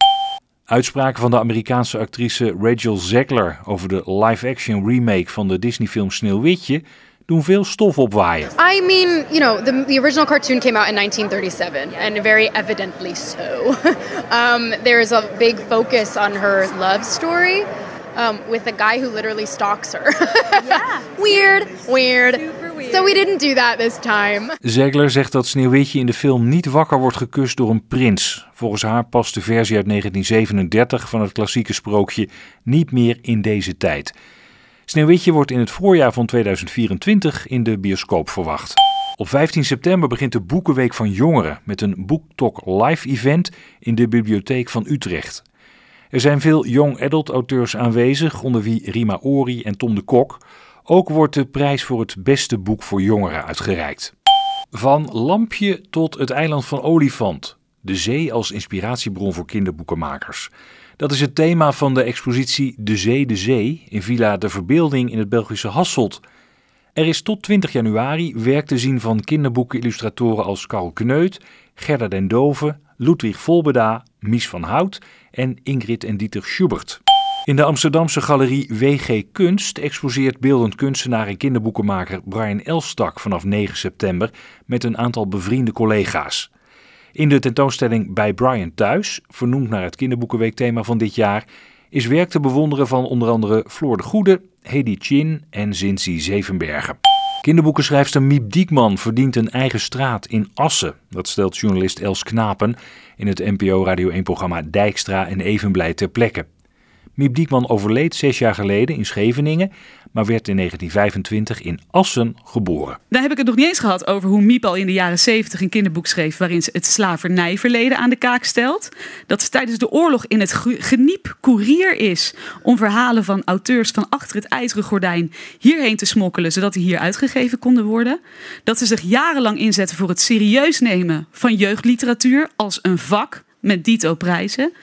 F: Uitspraken van de Amerikaanse actrice Rachel Zegler over de live-action remake van de Disney-film Sneeuwwitje doen veel stof opwaaien.
J: I mean, you know, the, the original cartoon came out in 1937, and very evidently so. um, there is a big focus on her love story um, with a guy who literally stalks her. yeah. weird, weird. weird. So we didn't do that this time.
F: Zegler zegt dat Sneeuwwitje in de film niet wakker wordt gekust door een prins. Volgens haar past de versie uit 1937 van het klassieke sprookje niet meer in deze tijd. Sneeuwwitje wordt in het voorjaar van 2024 in de bioscoop verwacht. Op 15 september begint de Boekenweek van Jongeren met een BookTok live event in de bibliotheek van Utrecht. Er zijn veel young adult auteurs aanwezig, onder wie Rima Ori en Tom de Kok. Ook wordt de prijs voor het beste boek voor jongeren uitgereikt. Van Lampje tot het eiland van Olifant. De zee als inspiratiebron voor kinderboekenmakers. Dat is het thema van de expositie De Zee, de Zee in Villa de Verbeelding in het Belgische Hasselt. Er is tot 20 januari werk te zien van kinderboekenillustratoren als Karl Kneut, Gerda den Dove, Ludwig Volbeda, Mies van Hout en Ingrid en Dieter Schubert. In de Amsterdamse galerie WG Kunst exposeert beeldend kunstenaar en kinderboekenmaker Brian Elstak vanaf 9 september met een aantal bevriende collega's. In de tentoonstelling Bij Brian Thuis, vernoemd naar het kinderboekenweekthema van dit jaar, is werk te bewonderen van onder andere Floor de Goede, Hedy Chin en Zinzi Zevenbergen. Kinderboekenschrijfster Miep Diekman verdient een eigen straat in Assen. Dat stelt journalist Els Knapen in het NPO Radio 1-programma Dijkstra en Evenblij ter plekke. Miep Diekman overleed zes jaar geleden in Scheveningen, maar werd in 1925 in Assen geboren.
K: Daar heb ik het nog niet eens gehad over hoe Miep al in de jaren 70 een kinderboek schreef waarin ze het slavernijverleden aan de kaak stelt. Dat ze tijdens de oorlog in het geniep koerier is om verhalen van auteurs van achter het ijzeren gordijn hierheen te smokkelen, zodat die hier uitgegeven konden worden. Dat ze zich jarenlang inzetten voor het serieus nemen van jeugdliteratuur als een vak met dito prijzen.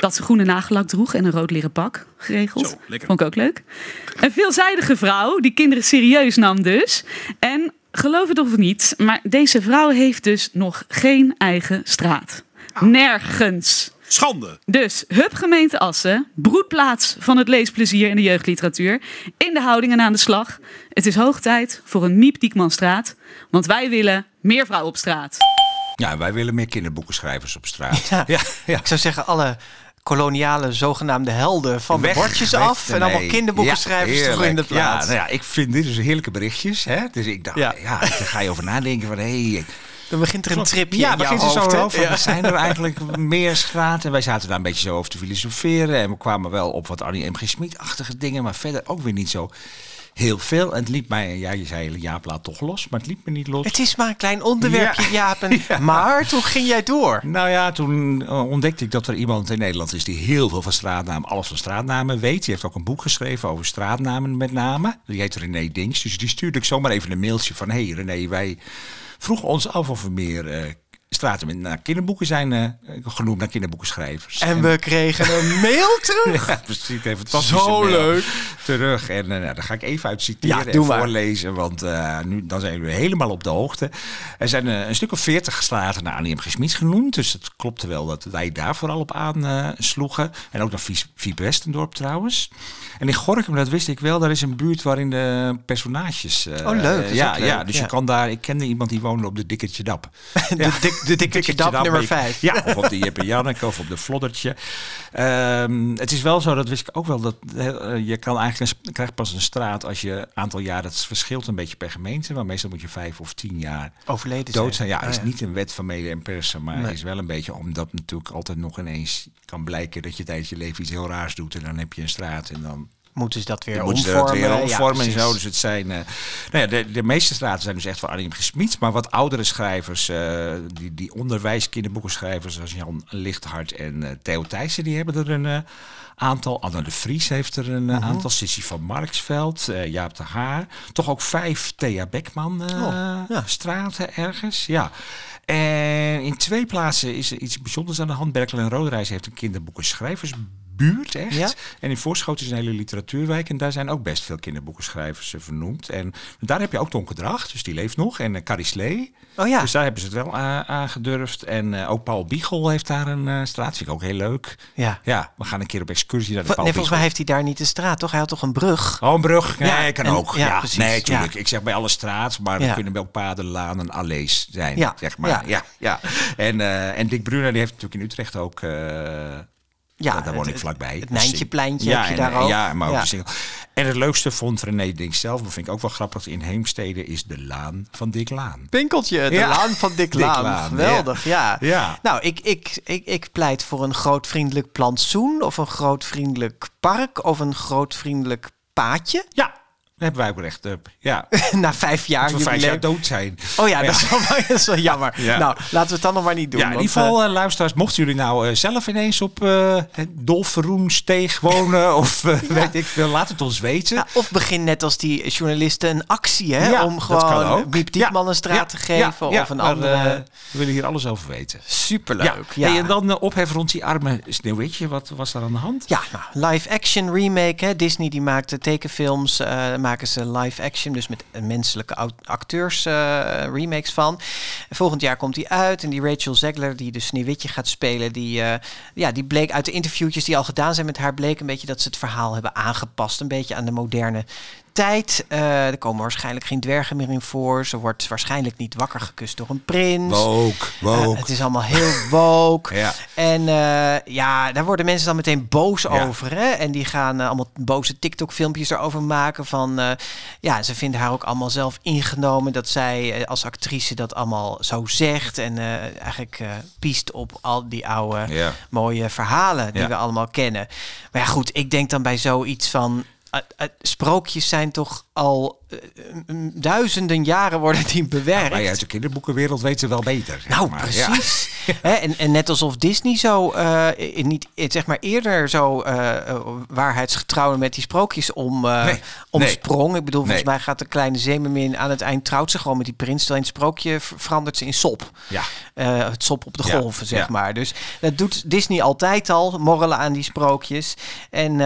K: Dat ze groene nagellak droeg en een rood leren pak geregeld. Zo, Vond ik ook leuk. Een veelzijdige vrouw die kinderen serieus nam dus. En geloof het of niet, maar deze vrouw heeft dus nog geen eigen straat. Ah. Nergens.
L: Schande.
K: Dus Hub Gemeente Assen, broedplaats van het leesplezier in de jeugdliteratuur. In de houdingen aan de slag. Het is hoog tijd voor een Miep Diekmanstraat. Want wij willen meer vrouwen op straat.
C: Ja, wij willen meer kinderboekenschrijvers op straat.
B: Ja, ja, Ik zou zeggen, alle koloniale zogenaamde helden van de bordjes af. En allemaal kinderboekenschrijvers ja, terug in de plaats.
C: Ja, nou ja, ik vind dit dus heerlijke berichtjes. Hè? Dus ik dacht, ja, ja daar ga je over nadenken van... Hey,
B: dan begint er een tripje
C: Ja,
B: in
C: begint
B: er
C: zo over. Ja. Zijn er eigenlijk meer straten? En wij zaten daar een beetje zo over te filosoferen. En we kwamen wel op wat Annie M. G. Smit-achtige dingen. Maar verder ook weer niet zo heel veel. En het liep mij, ja, je zei Jaap laat toch los, maar het liep me niet los.
B: Het is maar een klein onderwerpje, ja. Jaap. Maar toen ging jij door.
C: Nou ja, toen eh, ontdekte ik dat er iemand in Nederland is die heel veel van straatnamen, alles van straatnamen weet. Die heeft ook een boek geschreven over straatnamen met name. Die heet René Dings. Dus die stuurde ik zomaar even een mailtje van, hey René, wij vroegen ons af of we meer... Uh, straten met naar kinderboeken zijn uh, genoemd naar kinderboekenschrijvers.
B: En, we kregen een mail terug.
C: ja, precies. Even
B: Zo leuk.
C: Terug. En uh, nou, daar ga ik even uit citeren ja, en voorlezen. Want uh, nu, dan zijn we helemaal op de hoogte. Er zijn een stuk of veertig straten naar Annie M. G. genoemd. Dus het klopte wel dat wij daar vooral op aansloegen. en ook naar Viep Westendorp trouwens. En in Gorkum, dat wist ik wel, daar is een buurt waarin de personages...
B: oh, leuk.
C: ja, ja, dus je kan daar... Ik kende iemand die woonde op de Dikkertje Dap.
B: de, dik, de Dikkertje Dap nummer 5.
C: Ja, of op de Jeppe Janneke of op de Floddertje. Um, het is wel zo, dat wist ik ook wel, dat uh, je kan eigenlijk een, krijgt pas een straat als je aantal jaar, dat verschilt een beetje per gemeente, maar meestal moet je vijf of tien jaar
B: overleden
C: dood zijn. Ja, ah, is ja. niet een wet van mede en persen, maar nee. is wel een beetje omdat natuurlijk altijd nog ineens kan blijken dat je tijdens je leven iets heel raars doet en dan heb je een straat en dan
B: moeten ze dat weer
C: moeten
B: omvormen.
C: Ze dat weer omvormen ja, en zo. Dus het zijn, uh, nou ja, de, de meeste straten zijn dus echt van Arnhem Gesmied. Maar wat oudere schrijvers, uh, die, die onderwijskinderboekenschrijvers zoals Jan Lichthart en uh, Theo Thijssen, die hebben er een aantal. Anne de Vries heeft er een uh-huh. aantal. Sissy van Marksveld, Jaap de Haar. Toch ook vijf Thea Beckman oh, ja. straten ergens. Ja. En in twee plaatsen is er iets bijzonders aan de hand. Berkel en Roderijs heeft een kinderboekenschrijvers buurt echt. Ja? En in Voorschoten is een hele literatuurwijk. En daar zijn ook best veel kinderboekenschrijvers uh, vernoemd. En daar heb je ook Tonke Dracht, dus die leeft nog. En uh, Carrie Slee.
B: Oh ja.
C: Dus daar hebben ze het wel aangedurfd. En uh, ook Paul Biegel heeft daar een straat. Vind ik ook heel leuk.
B: Ja.
C: Ja, we gaan een keer op excursie naar de Paul
B: Nee, volgens mij heeft hij daar niet een straat, toch? Hij had toch een brug?
C: Oh, een brug? Nee, ja, kan en, ook. Ja,
B: precies.
C: Nee, tuurlijk. Ik zeg bij alle straat, maar er kunnen wel paden, lanen, allees zijn. Ja. Zeg maar. Ja. Ja. En, en Dick Brunner, die heeft natuurlijk in Utrecht ook... Ja, daar woon ik vlakbij.
B: Het Nijntjepleintje ja, heb je daar ook.
C: Ja, maar ook ja. En het leukste vond René Dink zelf, dat vind ik ook wel grappig, in Heemstede is de Laan van Dick Laan.
B: Pinkeltje, de Laan van Dick, Dick Laan. Geweldig, ja. ja. Nou, ik, ik, ik, ik pleit voor een groot vriendelijk plantsoen of een groot vriendelijk park of een groot vriendelijk paadje.
C: Ja, hebben wij ook recht op. Ja.
B: Na vijf jaar.
C: we vijf jaar dood zijn.
B: Oh ja, Dat, is wel, dat, is wel, jammer. Nou, laten we het dan nog maar niet doen.
C: Ja, in ieder geval, uh, luisteraars, mochten jullie nou uh, zelf ineens op uh, Dolferoensteeg wonen of ja. weet ik veel, laat het ons weten. Ja,
B: of begin net als die journalisten een actie, hè, om gewoon Biep Diekman een straat te geven of een andere.
C: we willen hier alles over weten.
B: Superleuk. Ja.
C: Hey, en dan ophef rond die arme Sneeuwwitje. Wat was daar aan de hand?
B: Ja, nou, live action remake. Hè. Disney die maakte tekenfilms maken ze live action, dus met menselijke acteurs uh, remakes van. Volgend jaar komt hij uit en die Rachel Zegler, die de Sneeuwwitje gaat spelen, die, uh, ja, die bleek uit de interviewtjes die al gedaan zijn met haar, bleek een beetje dat ze het verhaal hebben aangepast, een beetje aan de moderne tijd. Uh, er komen waarschijnlijk geen dwergen meer in voor. Ze wordt waarschijnlijk niet wakker gekust door een prins.
C: Woke, woke. Uh,
B: het is allemaal heel woke. ja. En uh, ja, daar worden mensen dan meteen boos ja. over. Hè? En die gaan allemaal boze TikTok-filmpjes erover maken. Van ja, ze vinden haar ook allemaal zelf ingenomen. Dat zij als actrice dat allemaal zo zegt. En eigenlijk piest op al die oude ja. mooie verhalen die we allemaal kennen. Maar ja, goed, ik denk dan bij zoiets van sprookjes zijn toch al uh, duizenden jaren worden die bewerkt.
C: Ja, uit de kinderboekenwereld weten ze wel beter.
B: Nou, maar. precies. en, en net alsof Disney zo uh, niet zeg maar eerder zo uh, waarheidsgetrouw met die sprookjes om nee, omsprong. Nee. Ik bedoel, volgens mij gaat de kleine zeemermin aan het eind trouwt ze gewoon met die prins. Terwijl in het sprookje verandert ze in sop.
C: Ja.
B: het sop op de golven, zeg maar. Dus dat doet Disney altijd al, morrelen aan die sprookjes. En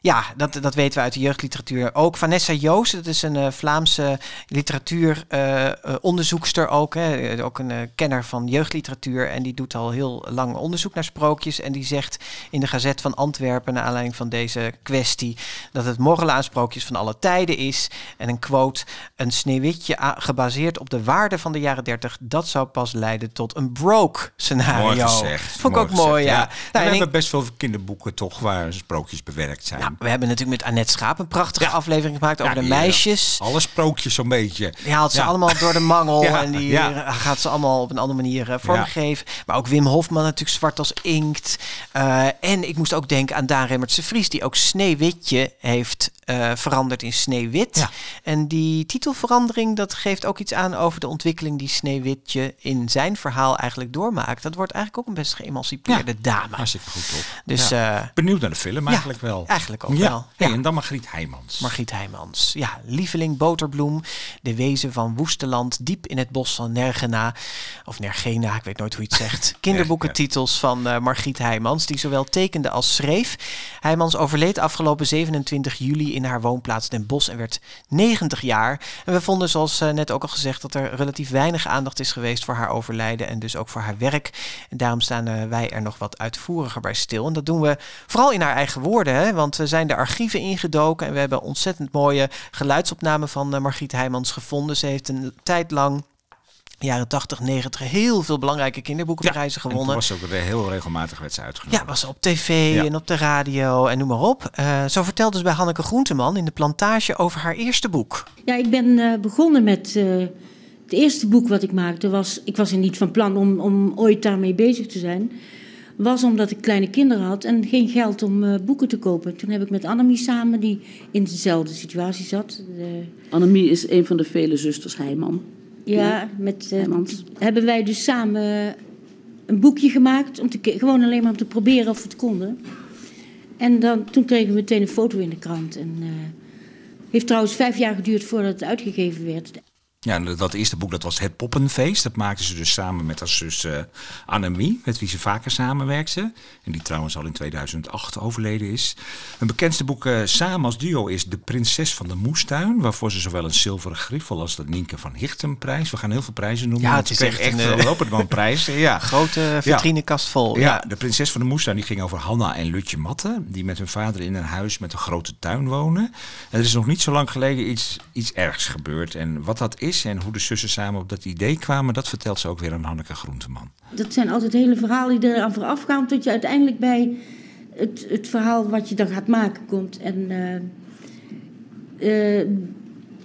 B: ja, dat, dat weten we uit de jeugdliteratuur ook. Vanessa Joost, dat is een uh, Vlaamse literatuuronderzoekster ook. Hè. Ook een uh, kenner van jeugdliteratuur. En die doet al heel lang onderzoek naar sprookjes. En die zegt in de Gazet van Antwerpen, naar aanleiding van deze kwestie, dat het morrelen aan sprookjes van alle tijden is. En een quote, een sneeuwwitje gebaseerd op de waarde van de jaren 30, dat zou pas leiden tot een broke scenario.
C: Mooi gezegd.
B: Vond ik ook mooi, ja. ja.
C: Nou, we hebben best veel kinderboeken toch waar sprookjes bewerkt zijn.
B: Nou, we hebben natuurlijk met Annette Schaap een prachtige ja. aflevering gemaakt over de meisjes.
C: Alle sprookjes zo'n beetje.
B: Die haalt ze allemaal door de mangel en die gaat ze allemaal op een andere manier uh, vormgeven. Maar ook Wim Hofman natuurlijk zwart als inkt. Uh, en ik moest ook denken aan Daan Remmertse Vries, die ook Sneeuwwitje heeft uh, veranderd in Sneeuwwit. En die titelverandering, dat geeft ook iets aan over de ontwikkeling die Sneeuwwitje in zijn verhaal eigenlijk doormaakt. Dat wordt eigenlijk ook een best geëmancipeerde dame.
C: Hartstikke goed op.
B: Dus, ja.
C: uh, Benieuwd naar de film eigenlijk wel.
B: Eigenlijk ook wel.
C: Hey, en dan Margriet Heijmans.
B: Margriet Heijmans. Ja, lieveling boterbloem. De wezen van Woesteland, diep in het bos van Nergena. Of Nergena, ik weet nooit hoe je het zegt. Kinderboekentitels van uh, Margriet Heijmans, die zowel tekende als schreef. Heijmans overleed afgelopen 27 juli in haar woonplaats Den Bosch en werd 90 jaar. En we vonden, zoals uh, net ook al gezegd, dat er relatief weinig aandacht is geweest voor haar overlijden en dus ook voor haar werk. En daarom staan uh, wij er nog wat uitvoeriger bij stil. En dat doen we vooral in haar eigen woorden, hè? want we zijn de archieven ingedoken en we hebben ontzettend mooie geluidsopnamen van uh, Margriet Heijmans gevonden. Ze heeft een tijd lang jaren 80, 90 heel veel belangrijke kinderboekenprijzen gewonnen.
C: En was ook heel regelmatig werd ze uitgenodigd.
B: Ja, was op tv ja. en op de radio en noem maar op. Uh, zo vertelde ze bij Hanneke Groenteman in de plantage over haar eerste boek.
L: Ja, ik ben uh, begonnen met uh, het eerste boek wat ik maakte. Was, ik was er niet van plan om, om ooit daarmee bezig te zijn. Was omdat ik kleine kinderen had en geen geld om boeken te kopen. Toen heb ik met Annemie samen, die in dezelfde situatie zat. De...
M: Annemie is een van de vele zusters Heijman.
L: Ja, met, uh, hebben wij dus samen een boekje gemaakt. Om te, gewoon alleen maar om te proberen of we het konden. En dan, toen kregen we meteen een foto in de krant. En uh, heeft trouwens vijf jaar geduurd voordat het uitgegeven werd.
C: Ja, dat eerste boek dat was Het Poppenfeest. Dat maakten ze dus samen met haar zus uh, Annemie, met wie ze vaker samenwerkte. En die trouwens al in 2008 overleden is. Hun bekendste boek uh, samen als duo is De Prinses van de Moestuin. Waarvoor ze zowel een zilveren griffel als de Nienke van Hichtenprijs. We gaan heel veel prijzen noemen.
B: Ja, het is echt,
C: echt
B: een
C: lopend prijs. Ja.
B: Grote vitrinekast vol.
C: Ja. ja, De Prinses van de Moestuin die ging over Hanna en Lutje Matte. Die met hun vader in een huis met een grote tuin wonen. En er is nog niet zo lang geleden iets, iets ergs gebeurd. En wat dat is en hoe de zussen samen op dat idee kwamen, dat vertelt ze ook weer aan Hanneke Groenteman.
L: Dat zijn altijd hele verhalen die eraan vooraf gaan, tot je uiteindelijk bij het, het verhaal wat je dan gaat maken komt. En uh, uh,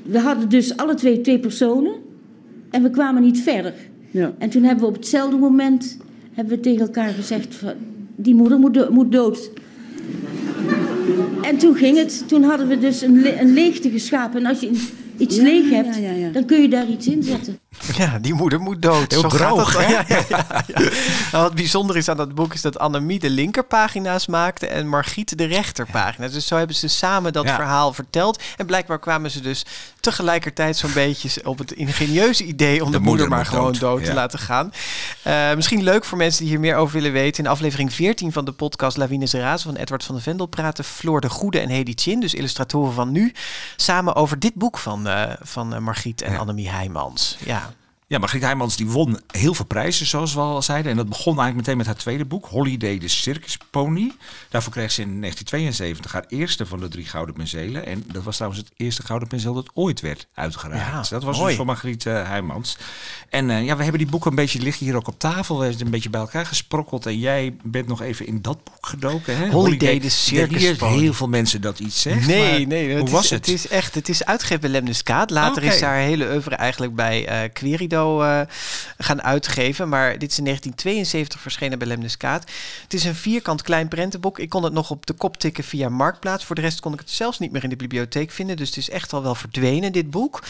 L: we hadden dus alle twee twee personen en we kwamen niet verder.
M: Ja.
L: En toen hebben we op hetzelfde moment hebben we tegen elkaar gezegd: van, die moeder moet, do moet dood. En toen ging het. Toen hadden we dus een, le een leegte geschapen. En als je iets leeg hebt, dan kun je daar iets in zetten.
B: Ja, die moeder moet dood.
C: Heel
B: Zo
C: droog,
B: gaat
C: hè?
B: het. Ja, ja, ja, ja. Nou, wat bijzonder is aan dat boek is dat Annemie de linkerpagina's maakte en Margriet de rechterpagina's. Dus zo hebben ze samen dat verhaal verteld. En blijkbaar kwamen ze dus tegelijkertijd zo'n beetje op het ingenieuze idee om de,
C: De
B: moeder,
C: moeder
B: maar gewoon dood,
C: dood,
B: te laten gaan. Eh, misschien leuk voor mensen die hier meer over willen weten. In aflevering 14 van de podcast Lawines Razen van Edward van de Vendel praten Floor de Goede en Hedy Chin, dus illustratoren van nu, samen over dit boek van, eh, van eh, Margriet en Annemie Heijmans. Ja.
C: Ja, Margriet Heijmans die won heel veel prijzen, zoals we al zeiden. En dat begon eigenlijk meteen met haar tweede boek, Holiday de Circus Pony. Daarvoor kreeg ze in 1972 haar eerste van de drie gouden penselen. En dat was trouwens het eerste gouden penseel dat ooit werd uitgereikt.
B: Ja,
C: dat was
B: mooi.
C: dus van Margriet eh, Heijmans. En eh, ja, we hebben die boeken een beetje liggen hier ook op tafel. We hebben het een beetje bij elkaar gesprokkeld. En jij bent nog even in dat boek gedoken, hè?
B: Holiday de
C: Ik
B: Circus Pony.
C: heel veel mensen dat iets zegt.
B: Nee, nee.
C: Hoe
B: het
C: was
B: is,
C: het?
B: Het is echt, het is uitgegeven bij Lemniskaat. Later is haar hele oeuvre eigenlijk bij eh Querido eh, gaan uitgeven. Maar dit is in 1972 verschenen bij Lemniskaat. Het is een vierkant klein prentenboek. Ik kon het nog op de kop tikken via Marktplaats. Voor de rest kon ik het zelfs niet meer in de bibliotheek vinden. Dus het is echt al wel verdwenen, dit boek.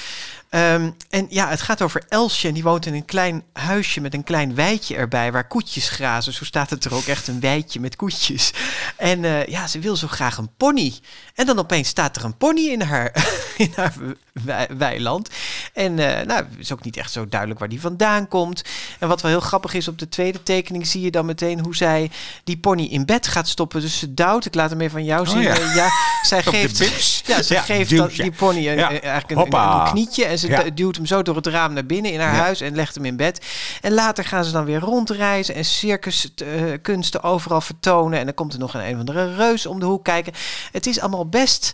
B: Ehm, en ja, het gaat over Elsje. En die woont in een klein huisje met een klein weidje erbij. Waar koetjes grazen. Zo staat het er ook echt een weidje met koetjes. En eh, ja, ze wil zo graag een pony. En dan opeens staat er een pony in haar, in haar wei- weiland. En eh, nou, is ook niet echt zo duidelijk waar die vandaan komt. En wat wel heel grappig is, op de tweede tekening zie je dan meteen hoe zij die pony in bed gaat stoppen. Dus ze duwt, ik laat hem even van jou
C: Oh,
B: zien.
C: ja.
B: Eh, ja, zij geeft, ja, ze
C: Ja,
B: geeft die pony een, eigenlijk een, een,
C: Hoppa.
B: een knietje. En ze
C: Ja.
B: du- duwt hem zo door het raam naar binnen in haar
C: Ja.
B: huis en legt hem in bed. En later gaan ze dan weer rondreizen en circuskunsten overal vertonen. En dan komt er nog een een of andere reus om de hoek kijken. Het is allemaal best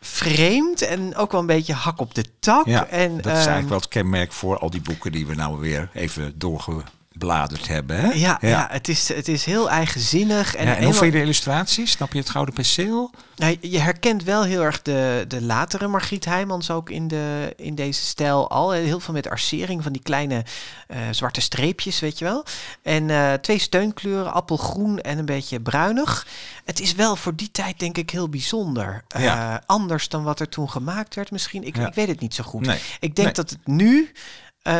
B: vreemd en ook wel een beetje hak op de tak.
C: Ja,
B: en,
C: dat is
B: ehm,
C: eigenlijk wel het kenmerk voor al die boeken die we nou weer even doorge, gebladerd hebben. Hè?
B: Ja, ja. het, is, het is heel eigenzinnig. En,
C: ja, en hoe
B: helemaal-
C: vind je de illustraties? Snap je het Gouden Penseel?
B: Nou, je herkent wel heel erg de, de latere Margriet Heijmans ook in, de, in deze stijl al. Heel veel met arcering van die kleine eh, zwarte streepjes, weet je wel. En eh, twee steunkleuren, appelgroen en een beetje bruinig. Het is wel voor die tijd denk ik heel bijzonder. Eh, anders dan wat er toen gemaakt werd misschien. Ik, ik weet het niet zo goed.
C: Nee.
B: Ik denk
C: Nee.
B: dat het nu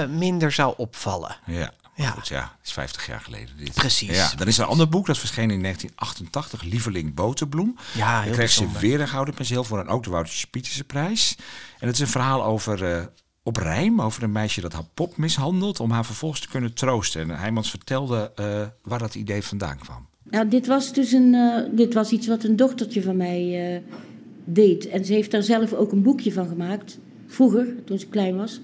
B: minder zou opvallen.
C: Ja.
B: Ja.
C: Ja. Goed, ja, het is 50 jaar geleden dit.
B: Precies.
C: Ja, dan is er een ander boek, dat verscheen in 1988, Lieveling Boterbloem.
B: Ja, heel
C: kreeg ze weer een gouden penseel voor een ook de Woutertje Pieterse prijs. En het is een verhaal over, eh, op rijm, over een meisje dat haar pop mishandelt, om haar vervolgens te kunnen troosten. En Heijmans vertelde eh, waar dat idee vandaan kwam.
L: Nou, dit was dus een, eh, dit was iets wat een dochtertje van mij eh, deed. En ze heeft daar zelf ook een boekje van gemaakt. Vroeger, toen ze klein was.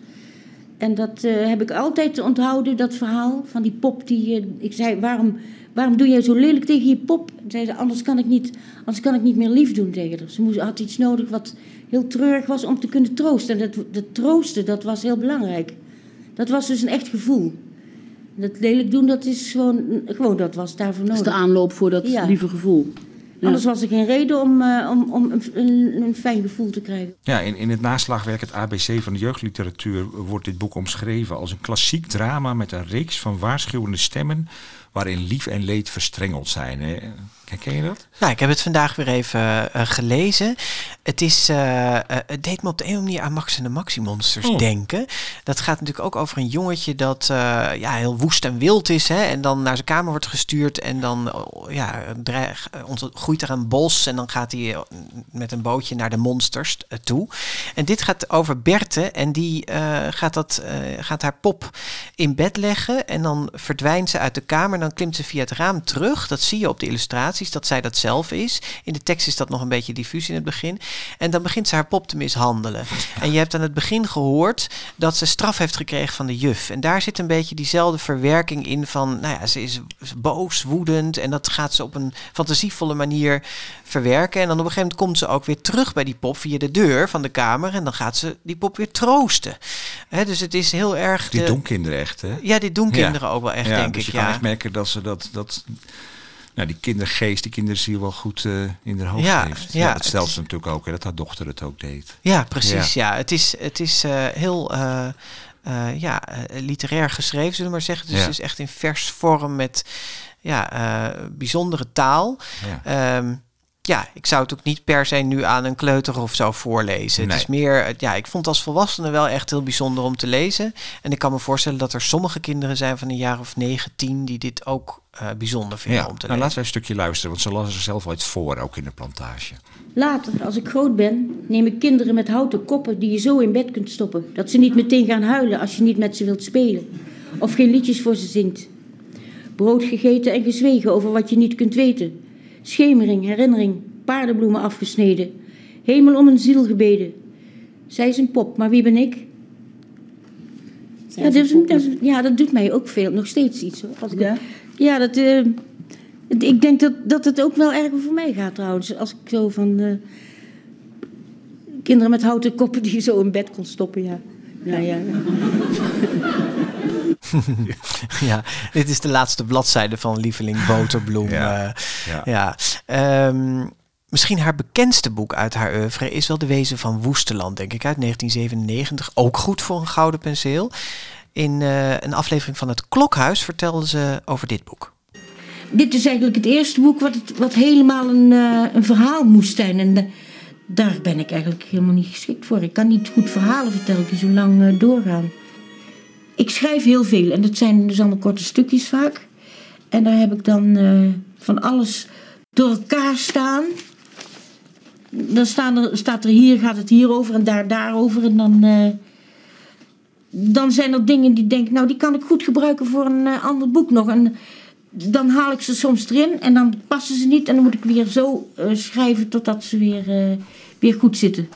L: En dat eh, heb ik altijd onthouden, dat verhaal van die pop. Die, eh, ik zei, waarom, waarom doe jij zo lelijk tegen je pop? En zei ze, anders kan ik niet, anders kan ik niet meer lief doen tegen haar. Ze moest, had iets nodig wat heel treurig was om te kunnen troosten. En dat, dat troosten, dat was heel belangrijk. Dat was dus een echt gevoel. Dat lelijk doen, dat is gewoon, gewoon dat was daarvoor
M: Dat
L: nodig.
M: is de aanloop voor dat
L: Ja.
M: lieve gevoel. Ja.
L: Anders was er geen reden om, eh, om, om een, een, een fijn gevoel te krijgen.
C: Ja, in, in het naslagwerk Het ABC van de jeugdliteratuur wordt dit boek omschreven als een klassiek drama met een reeks van waarschuwende stemmen waarin lief en leed verstrengeld zijn. hè. Herken je dat?
B: Nou, ik heb het vandaag weer even eh, gelezen. Het, is, eh, eh, het deed me op de een of andere manier aan Max en de Maxi-monsters
C: Oh.
B: denken. Dat gaat natuurlijk ook over een jongetje dat ja, heel woest en wild is. Hè, en dan naar zijn kamer wordt gestuurd. En dan ja, dreig, groeit er een bos. En dan gaat hij met een bootje naar de monsters toe. En dit gaat over Berthe. En die gaat, dat, gaat haar pop in bed leggen. En dan verdwijnt ze uit de kamer. Dan klimt ze via het raam terug. Dat zie je op de illustraties, dat zij dat zelf is. In de tekst is dat nog een beetje diffuus in het begin. En dan begint ze haar pop te mishandelen. En je hebt aan het begin gehoord dat ze straf heeft gekregen van de juf. En daar zit een beetje diezelfde verwerking in van... Nou ja, ze is boos, woedend. En dat gaat ze op een fantasievolle manier verwerken. En dan op een gegeven moment komt ze ook weer terug bij die pop via de deur van de kamer. En dan gaat ze die pop weer troosten. Dus het is heel erg...
C: Dit
B: de-
C: doen kinderen echt, hè?
B: Ja, dit doen kinderen ook wel echt,
C: ja,
B: denk
C: dus
B: ik,
C: je kan
B: ja.
C: echt merken dat ze dat... dat nou, die kindergeest, die kinderziel wel goed eh, in haar hoofd
B: Ja,
C: heeft.
B: ja,
C: dat stelt ze natuurlijk ook, hè, dat haar dochter het ook deed.
B: Ja, precies. Ja. Het is, het is eh, heel eh, ja, literair geschreven, zullen we maar zeggen. Dus het is echt in vers vorm met ja, bijzondere taal.
C: Ja.
B: Ehm, ja, ik zou het ook niet per se nu aan een kleuter of zo voorlezen.
C: Nee.
B: Het is meer, eh, ja, ik vond het als volwassene wel echt heel bijzonder om te lezen. En ik kan me voorstellen dat er sommige kinderen zijn van een jaar of 9, 10 die dit ook eh, bijzonder vinden
C: Ja,
B: om te
C: nou
B: lezen.
C: laten we een stukje luisteren, want ze las er zelf al iets voor, ook in de plantage.
L: Later, als ik groot ben, neem ik kinderen met houten koppen die je zo in bed kunt stoppen. Dat ze niet meteen gaan huilen als je niet met ze wilt spelen. Of geen liedjes voor ze zingt. Brood gegeten en gezwegen over wat je niet kunt weten. Schemering, herinnering, paardenbloemen afgesneden. Hemel om een ziel gebeden. Zij is een pop, maar wie ben ik? Ja, dat, is- dat is- ja, dat doet mij ook veel, nog steeds iets. Hoor. Als ik, ja? ja, dat, eh, ik denk dat, dat het ook wel erg voor mij gaat trouwens. Als ik zo van eh, kinderen met houten koppen die je zo in bed kon stoppen, ja. Ja, ja.
B: ja, dit is de laatste bladzijde van Lieveling Boterbloem.
C: Ja,
B: ja.
C: ja.
B: ja. Ehm, misschien haar bekendste boek uit haar oeuvre is wel De Wezen van Woesteland, denk ik, uit 1997. Ook goed voor een gouden penseel. In eh, een aflevering van Het Klokhuis vertelde ze over dit boek.
L: Dit is eigenlijk het eerste boek wat, het, wat helemaal een, eh, een verhaal moest zijn. En eh, daar ben ik eigenlijk helemaal niet geschikt voor. Ik kan niet goed verhalen vertellen die zo lang eh, doorgaan. Ik schrijf heel veel en dat zijn dus allemaal korte stukjes vaak. En daar heb ik dan eh, van alles door elkaar staan. Dan staan er, staat er hier, gaat het hierover en daar daarover. En dan, eh, dan zijn er dingen die denk, nou die kan ik goed gebruiken voor een eh, ander boek nog. En dan haal ik ze soms erin en dan passen ze niet. En dan moet ik weer zo schrijven totdat ze weer, weer goed zitten.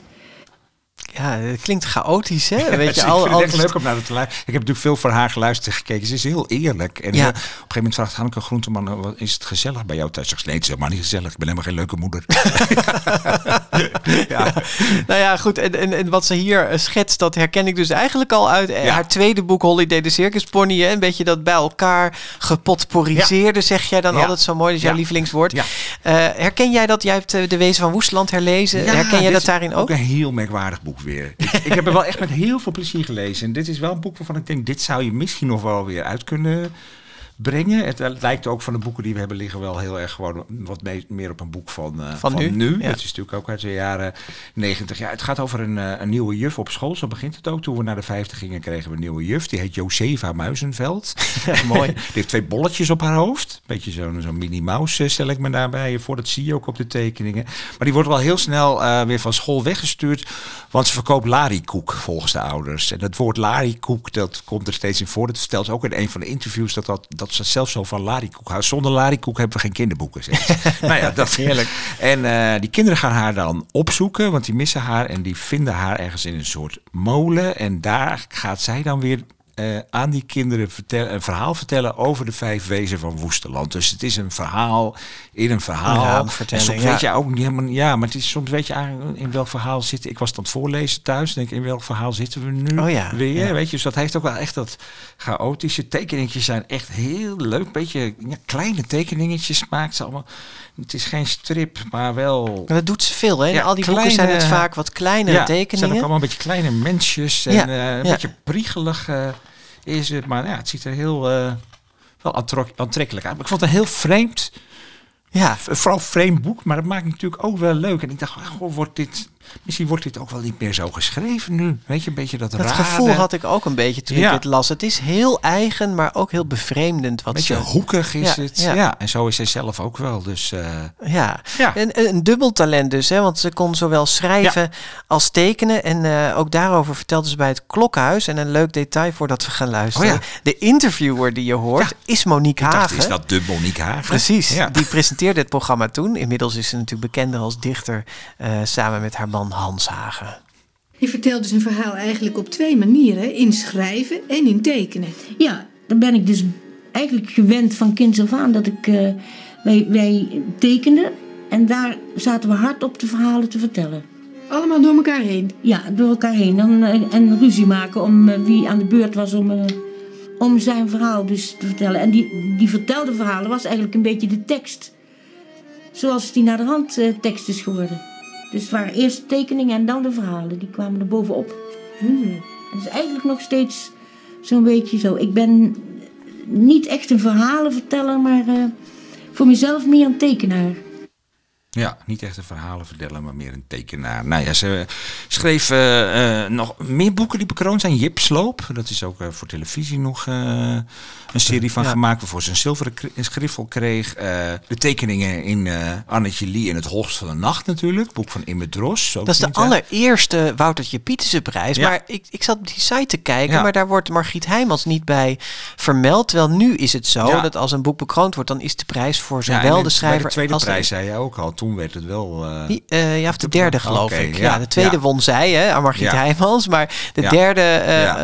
B: Ja, het klinkt chaotisch, hè? Weet je,
C: ik
B: al,
C: vind het echt leuk om naar te luisteren. Ik heb natuurlijk veel voor haar geluisterd en gekeken. Ze is heel eerlijk. En
B: Ja.
C: eh, op een gegeven moment vraagt Hanneke Groenteman... wat is het gezellig bij jou thuis? Ik zeg, nee, het is helemaal niet gezellig. Ik ben helemaal geen leuke moeder.
B: ja. Nou ja, goed. En, en, en wat ze hier eh, schetst, dat herken ik dus eigenlijk al uit eh,
C: Ja.
B: haar tweede boek Holiday de Circus Pony. hè. Een beetje dat bij elkaar gepotporiseerde, zeg jij dan altijd zo mooi. Dat is jouw lievelingswoord.
C: Ja.
B: Herken jij dat? Jij hebt De Wezen van Woestland herlezen. Herken jij dat daarin ook?
C: een heel merkwaardig boek ik, ik heb er wel echt met heel veel plezier gelezen. En dit is wel een boek waarvan ik denk, dit zou je misschien nog wel weer uit kunnen brengen. Het, lijkt ook van de boeken die we hebben liggen wel heel erg gewoon wat mee- meer op een boek van, eh,
B: Van nu, ja.
C: Dat is natuurlijk ook uit de jaren 90. Ja, het gaat over een, eh, een nieuwe juf op school. Zo begint het ook. Toen we naar de 50 gingen, kregen we een nieuwe juf. Die heet Josefa Muizenveld.
B: Mooi.
C: Die heeft twee bolletjes op haar hoofd. Beetje zo'n zo'n Minnie Mouse eh, stel ik me daarbij voor. Dat zie je ook op de tekeningen. Maar die wordt wel heel snel weer van school weggestuurd. Want ze verkoopt larikoek volgens de ouders. En dat woord larikoek, dat komt er steeds in voor. Dat stelt ook in een van de interviews dat, dat, dat ze zelfs zo van larikoek houdt. Zonder larikoek hebben we geen kinderboeken. zegt ze. nou ja, dat heerlijk. En eh, die kinderen gaan haar dan opzoeken, want die missen haar. En die vinden haar ergens in een soort molen. En daar gaat zij dan weer eh, aan die kinderen vertellen, een verhaal vertellen over de vijf wezen van Woesterland. Dus het is een verhaal in een verhaal.
B: Een
C: en soms
B: ja.
C: weet je ook niet helemaal, ja, maar het is soms weet je eigenlijk in welk verhaal zitten. Ik was dan het voorlezen thuis, denk in welk verhaal zitten we nu
B: Oh ja,
C: weer?
B: ja.
C: Weet je, dus dat heeft ook wel echt dat chaotische tekeningetjes zijn echt heel leuk. Beetje ja, kleine tekeningetjes maakt ze allemaal. Het is geen strip, maar wel.
B: Maar dat doet ze veel, hè?
C: Ja,
B: al die boeken zijn het
C: kleine-
B: vaak wat kleinere
C: ja, Het zijn
B: tekeningen.
C: ook allemaal een beetje kleine mensjes en
B: Ja,
C: eh, een
B: ja.
C: beetje priegelig is het. Maar ja, het ziet er heel eh, wel aantrek- aantrekkelijk uit. Maar ik vond het een heel vreemd,
B: ja.
C: vooral vreemd boek. Maar dat maakt natuurlijk ook wel leuk. En ik dacht, goh, wordt dit, misschien wordt dit ook wel niet meer zo geschreven nu. Weet je, een beetje dat
B: Dat gevoel had ik ook een beetje toen
C: Ja.
B: ik dit las. Het is heel eigen, maar ook heel bevreemdend. Wat
C: Beetje
B: ze...
C: hoekig is
B: Ja,
C: het.
B: ja.
C: Ja. en zo is zij zelf ook wel. Dus eh,
B: Ja,
C: Ja.
B: Een, een dubbel talent dus, hè? want ze kon zowel schrijven als tekenen. En eh, ook daarover vertelde ze bij het Klokhuis. En een leuk detail voordat we gaan luisteren.
C: Oh.
B: De interviewer die je hoort is Monique
C: ik dacht,
B: Hagen.
C: is dat de Monique Hagen?
B: Precies, die presenteerde het programma toen. Inmiddels is ze natuurlijk bekender als dichter eh, samen met haar man Hans Hagen.
N: Je vertelt dus een verhaal eigenlijk op twee manieren: in schrijven en in tekenen.
L: Ja, dan ben ik dus eigenlijk gewend van kinds af aan dat ik. eh, wij, wij tekenden en daar zaten we hard op de verhalen te vertellen.
N: Allemaal door elkaar heen.
L: Ja, door elkaar heen. En, eh, en ruzie maken om eh, wie aan de beurt was om, eh, om zijn verhaal dus te vertellen. En die, die vertelde verhalen was eigenlijk een beetje de tekst. Zoals die naar de hand tekst is geworden. Dus het waren eerst tekeningen en dan de verhalen. Die kwamen er bovenop. En dat is eigenlijk nog steeds zo'n beetje zo. Ik ben niet echt een verhalenverteller, maar eh, voor mezelf meer een tekenaar.
C: Ja, niet echt een verhalen vertellen, maar meer een tekenaar. Nou ja, ze schreef eh, eh, nog meer boeken die bekroond zijn. Jip Sloop, dat is ook eh, voor televisie nog een serie van
B: Ja.
C: gemaakt... waarvoor ze een zilveren schriffel kreeg. De tekeningen in Annetje Lee in het Hoogst van de Nacht natuurlijk. Boek van Imme Dros.
B: Dat is de
C: niet,
B: allereerste Woutertje Pieterse prijs.
C: Ja.
B: Maar ik, ik zat op die site te kijken,
C: Ja.
B: maar daar wordt Margriet Heijmans niet bij vermeld. Terwijl nu is het zo dat als een boek bekroond wordt, dan is de prijs voor zowel de schrijver
C: de tweede
B: als de-
C: prijs zei je ook al. Toen werd het wel... eh,
B: Die, eh, ja, of de derde geloof ik. Ja,
C: ja,
B: de tweede
C: ja.
B: won zij, hè, aan Margriet
C: Ja.
B: Heijmans. Maar de
C: Ja.
B: derde, eh,
C: Ja.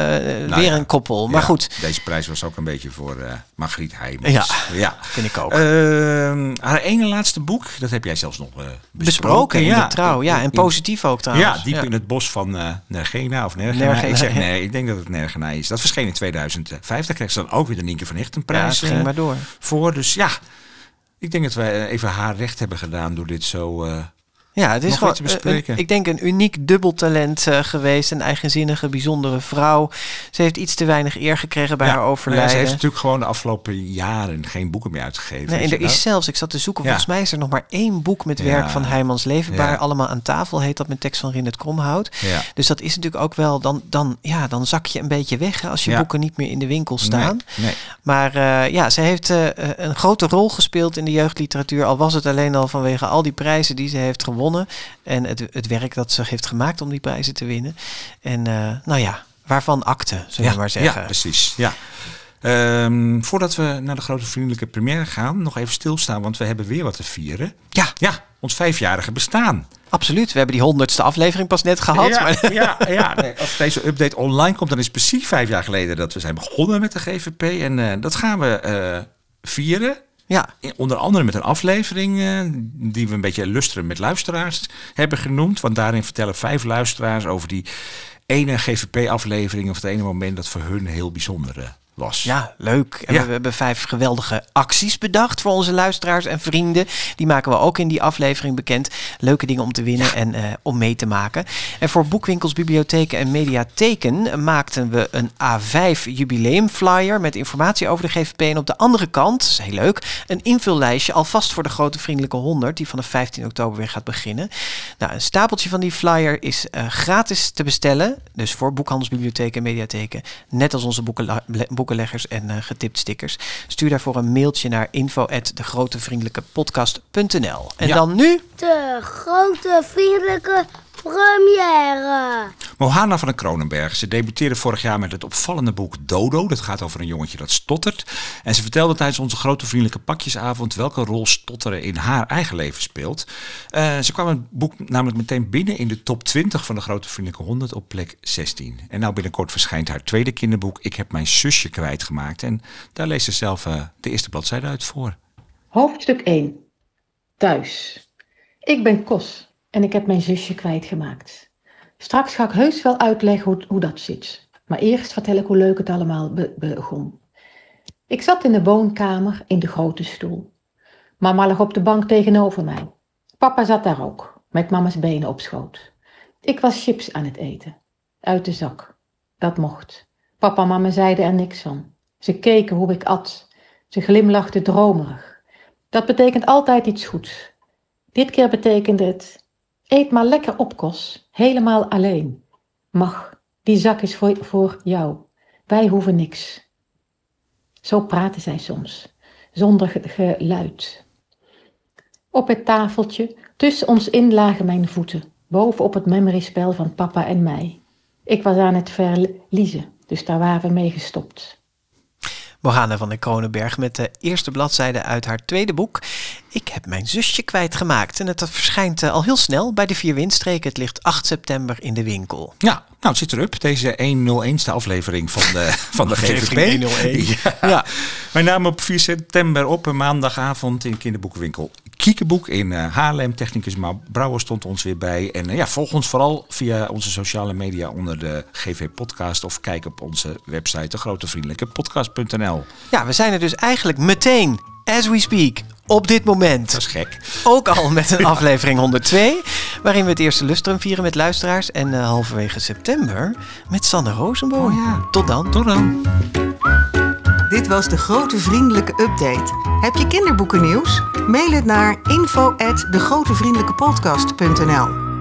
C: Nou
B: weer
C: ja.
B: een koppel. Maar
C: Ja,
B: goed,
C: Deze prijs was ook een beetje voor Margriet Heijmans.
B: Ja,
C: ja.
B: vind ik ook.
C: Ehm, haar ene laatste boek, dat heb jij zelfs nog besproken.
B: besproken in de trouw. Ja, en positief ook trouwens.
C: Ja, diep in het bos van Nergena of Nergena.
B: Nergena,
C: ik zeg
B: ja.
C: nee, ik denk dat het Nergena is. Dat verscheen in 2005. Daar kreeg ze dan ook weer de Nienke van Hechten
B: Ja,
C: prijs
B: ging maar door.
C: voor. Dus ja, ik denk dat wij eh, even haar recht hebben gedaan door dit zo...
B: Ja, het is gewoon, een- ik denk, een uniek dubbeltalent eh, geweest. Een eigenzinnige, bijzondere vrouw. Ze heeft iets te weinig eer gekregen bij
C: ja,
B: haar
C: nou ja,
B: overlijden.
C: ze heeft natuurlijk gewoon de afgelopen jaren geen boeken meer uitgegeven.
B: Nee, en er is zelfs, ik zat te zoeken,
C: Ja.
B: volgens mij is er nog maar één boek met werk van Heijmans Levenbaar. Allemaal aan tafel heet dat met tekst van Rinnet Kromhout. Dus dat is natuurlijk ook wel, dan, dan, ja, dan zak je een beetje weg hè, als je boeken niet meer in de winkel staan.
C: Nee, nee.
B: Maar eh, ja, ze heeft eh, een grote rol gespeeld in de jeugdliteratuur. Al was het alleen al vanwege al die prijzen die ze heeft gewonnen. En het, het werk dat ze heeft gemaakt om die prijzen te winnen. En eh, nou ja, waarvan akte, zullen we maar zeggen.
C: Ja, precies. Ja. Ehm, voordat we naar de grote vriendelijke première gaan, nog even stilstaan, want we hebben weer wat te vieren.
B: Ja.
C: Ja, ons vijfjarige bestaan.
B: Absoluut. We hebben die honderdste aflevering pas net gehad.
C: Ja,
B: maar...
C: ja, ja nee, als deze update online komt, dan is het precies vijf jaar geleden dat we zijn begonnen met de GVP. En eh, dat gaan we eh, vieren.
B: Ja.
C: Onder andere met een aflevering eh, die we een beetje lusteren met luisteraars hebben genoemd. Want daarin vertellen vijf luisteraars over die ene GVP-aflevering of het ene moment dat voor hun heel bijzonder eh, was.
B: Ja, leuk. En
C: Ja.
B: we hebben vijf geweldige acties bedacht voor onze luisteraars en vrienden. Die maken we ook in die aflevering bekend. Leuke dingen om te winnen en eh, om mee te maken. En voor boekwinkels, bibliotheken en mediatheken maakten we een A5 jubileumflyer met informatie over de GVP. En op de andere kant, dat is heel leuk, een invullijstje alvast voor de grote vriendelijke 100 die vanaf 15 oktober weer gaat beginnen. Nou, een stapeltje van die flyer is eh, gratis te bestellen. Dus voor boekhandels, bibliotheken en mediatheken. Net als onze ble- boekenleggers en eh, getipt stickers. Stuur daarvoor een mailtje naar info@degrotevriendelijkepodcast.nl. En
C: Ja.
B: dan nu
O: De grote vriendelijke première.
C: Mohana van den Kronenberg. Ze debuteerde vorig jaar met het opvallende boek Dodo. Dat gaat over een jongetje dat stottert. En ze vertelde tijdens onze grote vriendelijke pakjesavond welke rol stotteren in haar eigen leven speelt. Eh, ze kwam het boek namelijk meteen binnen in de top 20 van de grote vriendelijke 100 op plek 16. En nou binnenkort verschijnt haar tweede kinderboek Ik heb mijn zusje kwijtgemaakt. En daar leest ze zelf eh, de eerste bladzijde uit voor.
P: Hoofdstuk 1. Thuis. Ik ben Kos en ik heb mijn zusje kwijtgemaakt. Straks ga ik heus wel uitleggen hoe, hoe dat zit. Maar eerst vertel ik hoe leuk het allemaal be- begon. Ik zat in de woonkamer in de grote stoel. Mama lag op de bank tegenover mij. Papa zat daar ook, met mama's benen op schoot. Ik was chips aan het eten. Uit de zak. Dat mocht. Papa en mama zeiden er niks van. Ze keken hoe ik at. Ze glimlachten dromerig. Dat betekent altijd iets goeds. Dit keer betekende het: eet maar lekker op, Kos, helemaal alleen. Mag, die zak is voor, voor jou. Wij hoeven niks. Zo praten zij soms, zonder ge- geluid. Op het tafeltje, tussen ons in lagen mijn voeten, bovenop het memoryspel van papa en mij. Ik was aan het verliezen, dus daar waren we mee gestopt.
B: Mohana van den Kronenberg met de eerste bladzijde uit haar tweede boek. Ik heb mijn zusje kwijtgemaakt. En het verschijnt eh, al heel snel bij de Vier Windstreken. Het ligt 8 september in de winkel.
C: Ja, nou het zit erop. Deze 101ste aflevering van de, van de GVP.
B: Aflevering 101.
C: Ja.
B: Ja.
C: Wij namen op 4 september op een maandagavond in kinderboekenwinkel Kiekeboek in eh, Haarlem. Technicus Ma Brouwer stond ons weer bij. En eh, ja, volg ons vooral via onze sociale media onder de GV Podcast. Of kijk op onze website degrotevriendelijkepodcast.nl.
B: Ja, we zijn er dus eigenlijk meteen, as we speak, op dit moment.
C: Dat is gek.
B: Ook al met een aflevering 102, waarin we het eerste lustrum vieren met luisteraars. En eh, halverwege september met Sanne Rosenboom. Tot dan.
C: Tot dan.
A: Dit was de grote vriendelijke update. Heb je kinderboekennieuws? Mail het naar info@degrotevriendelijkepodcast.nl.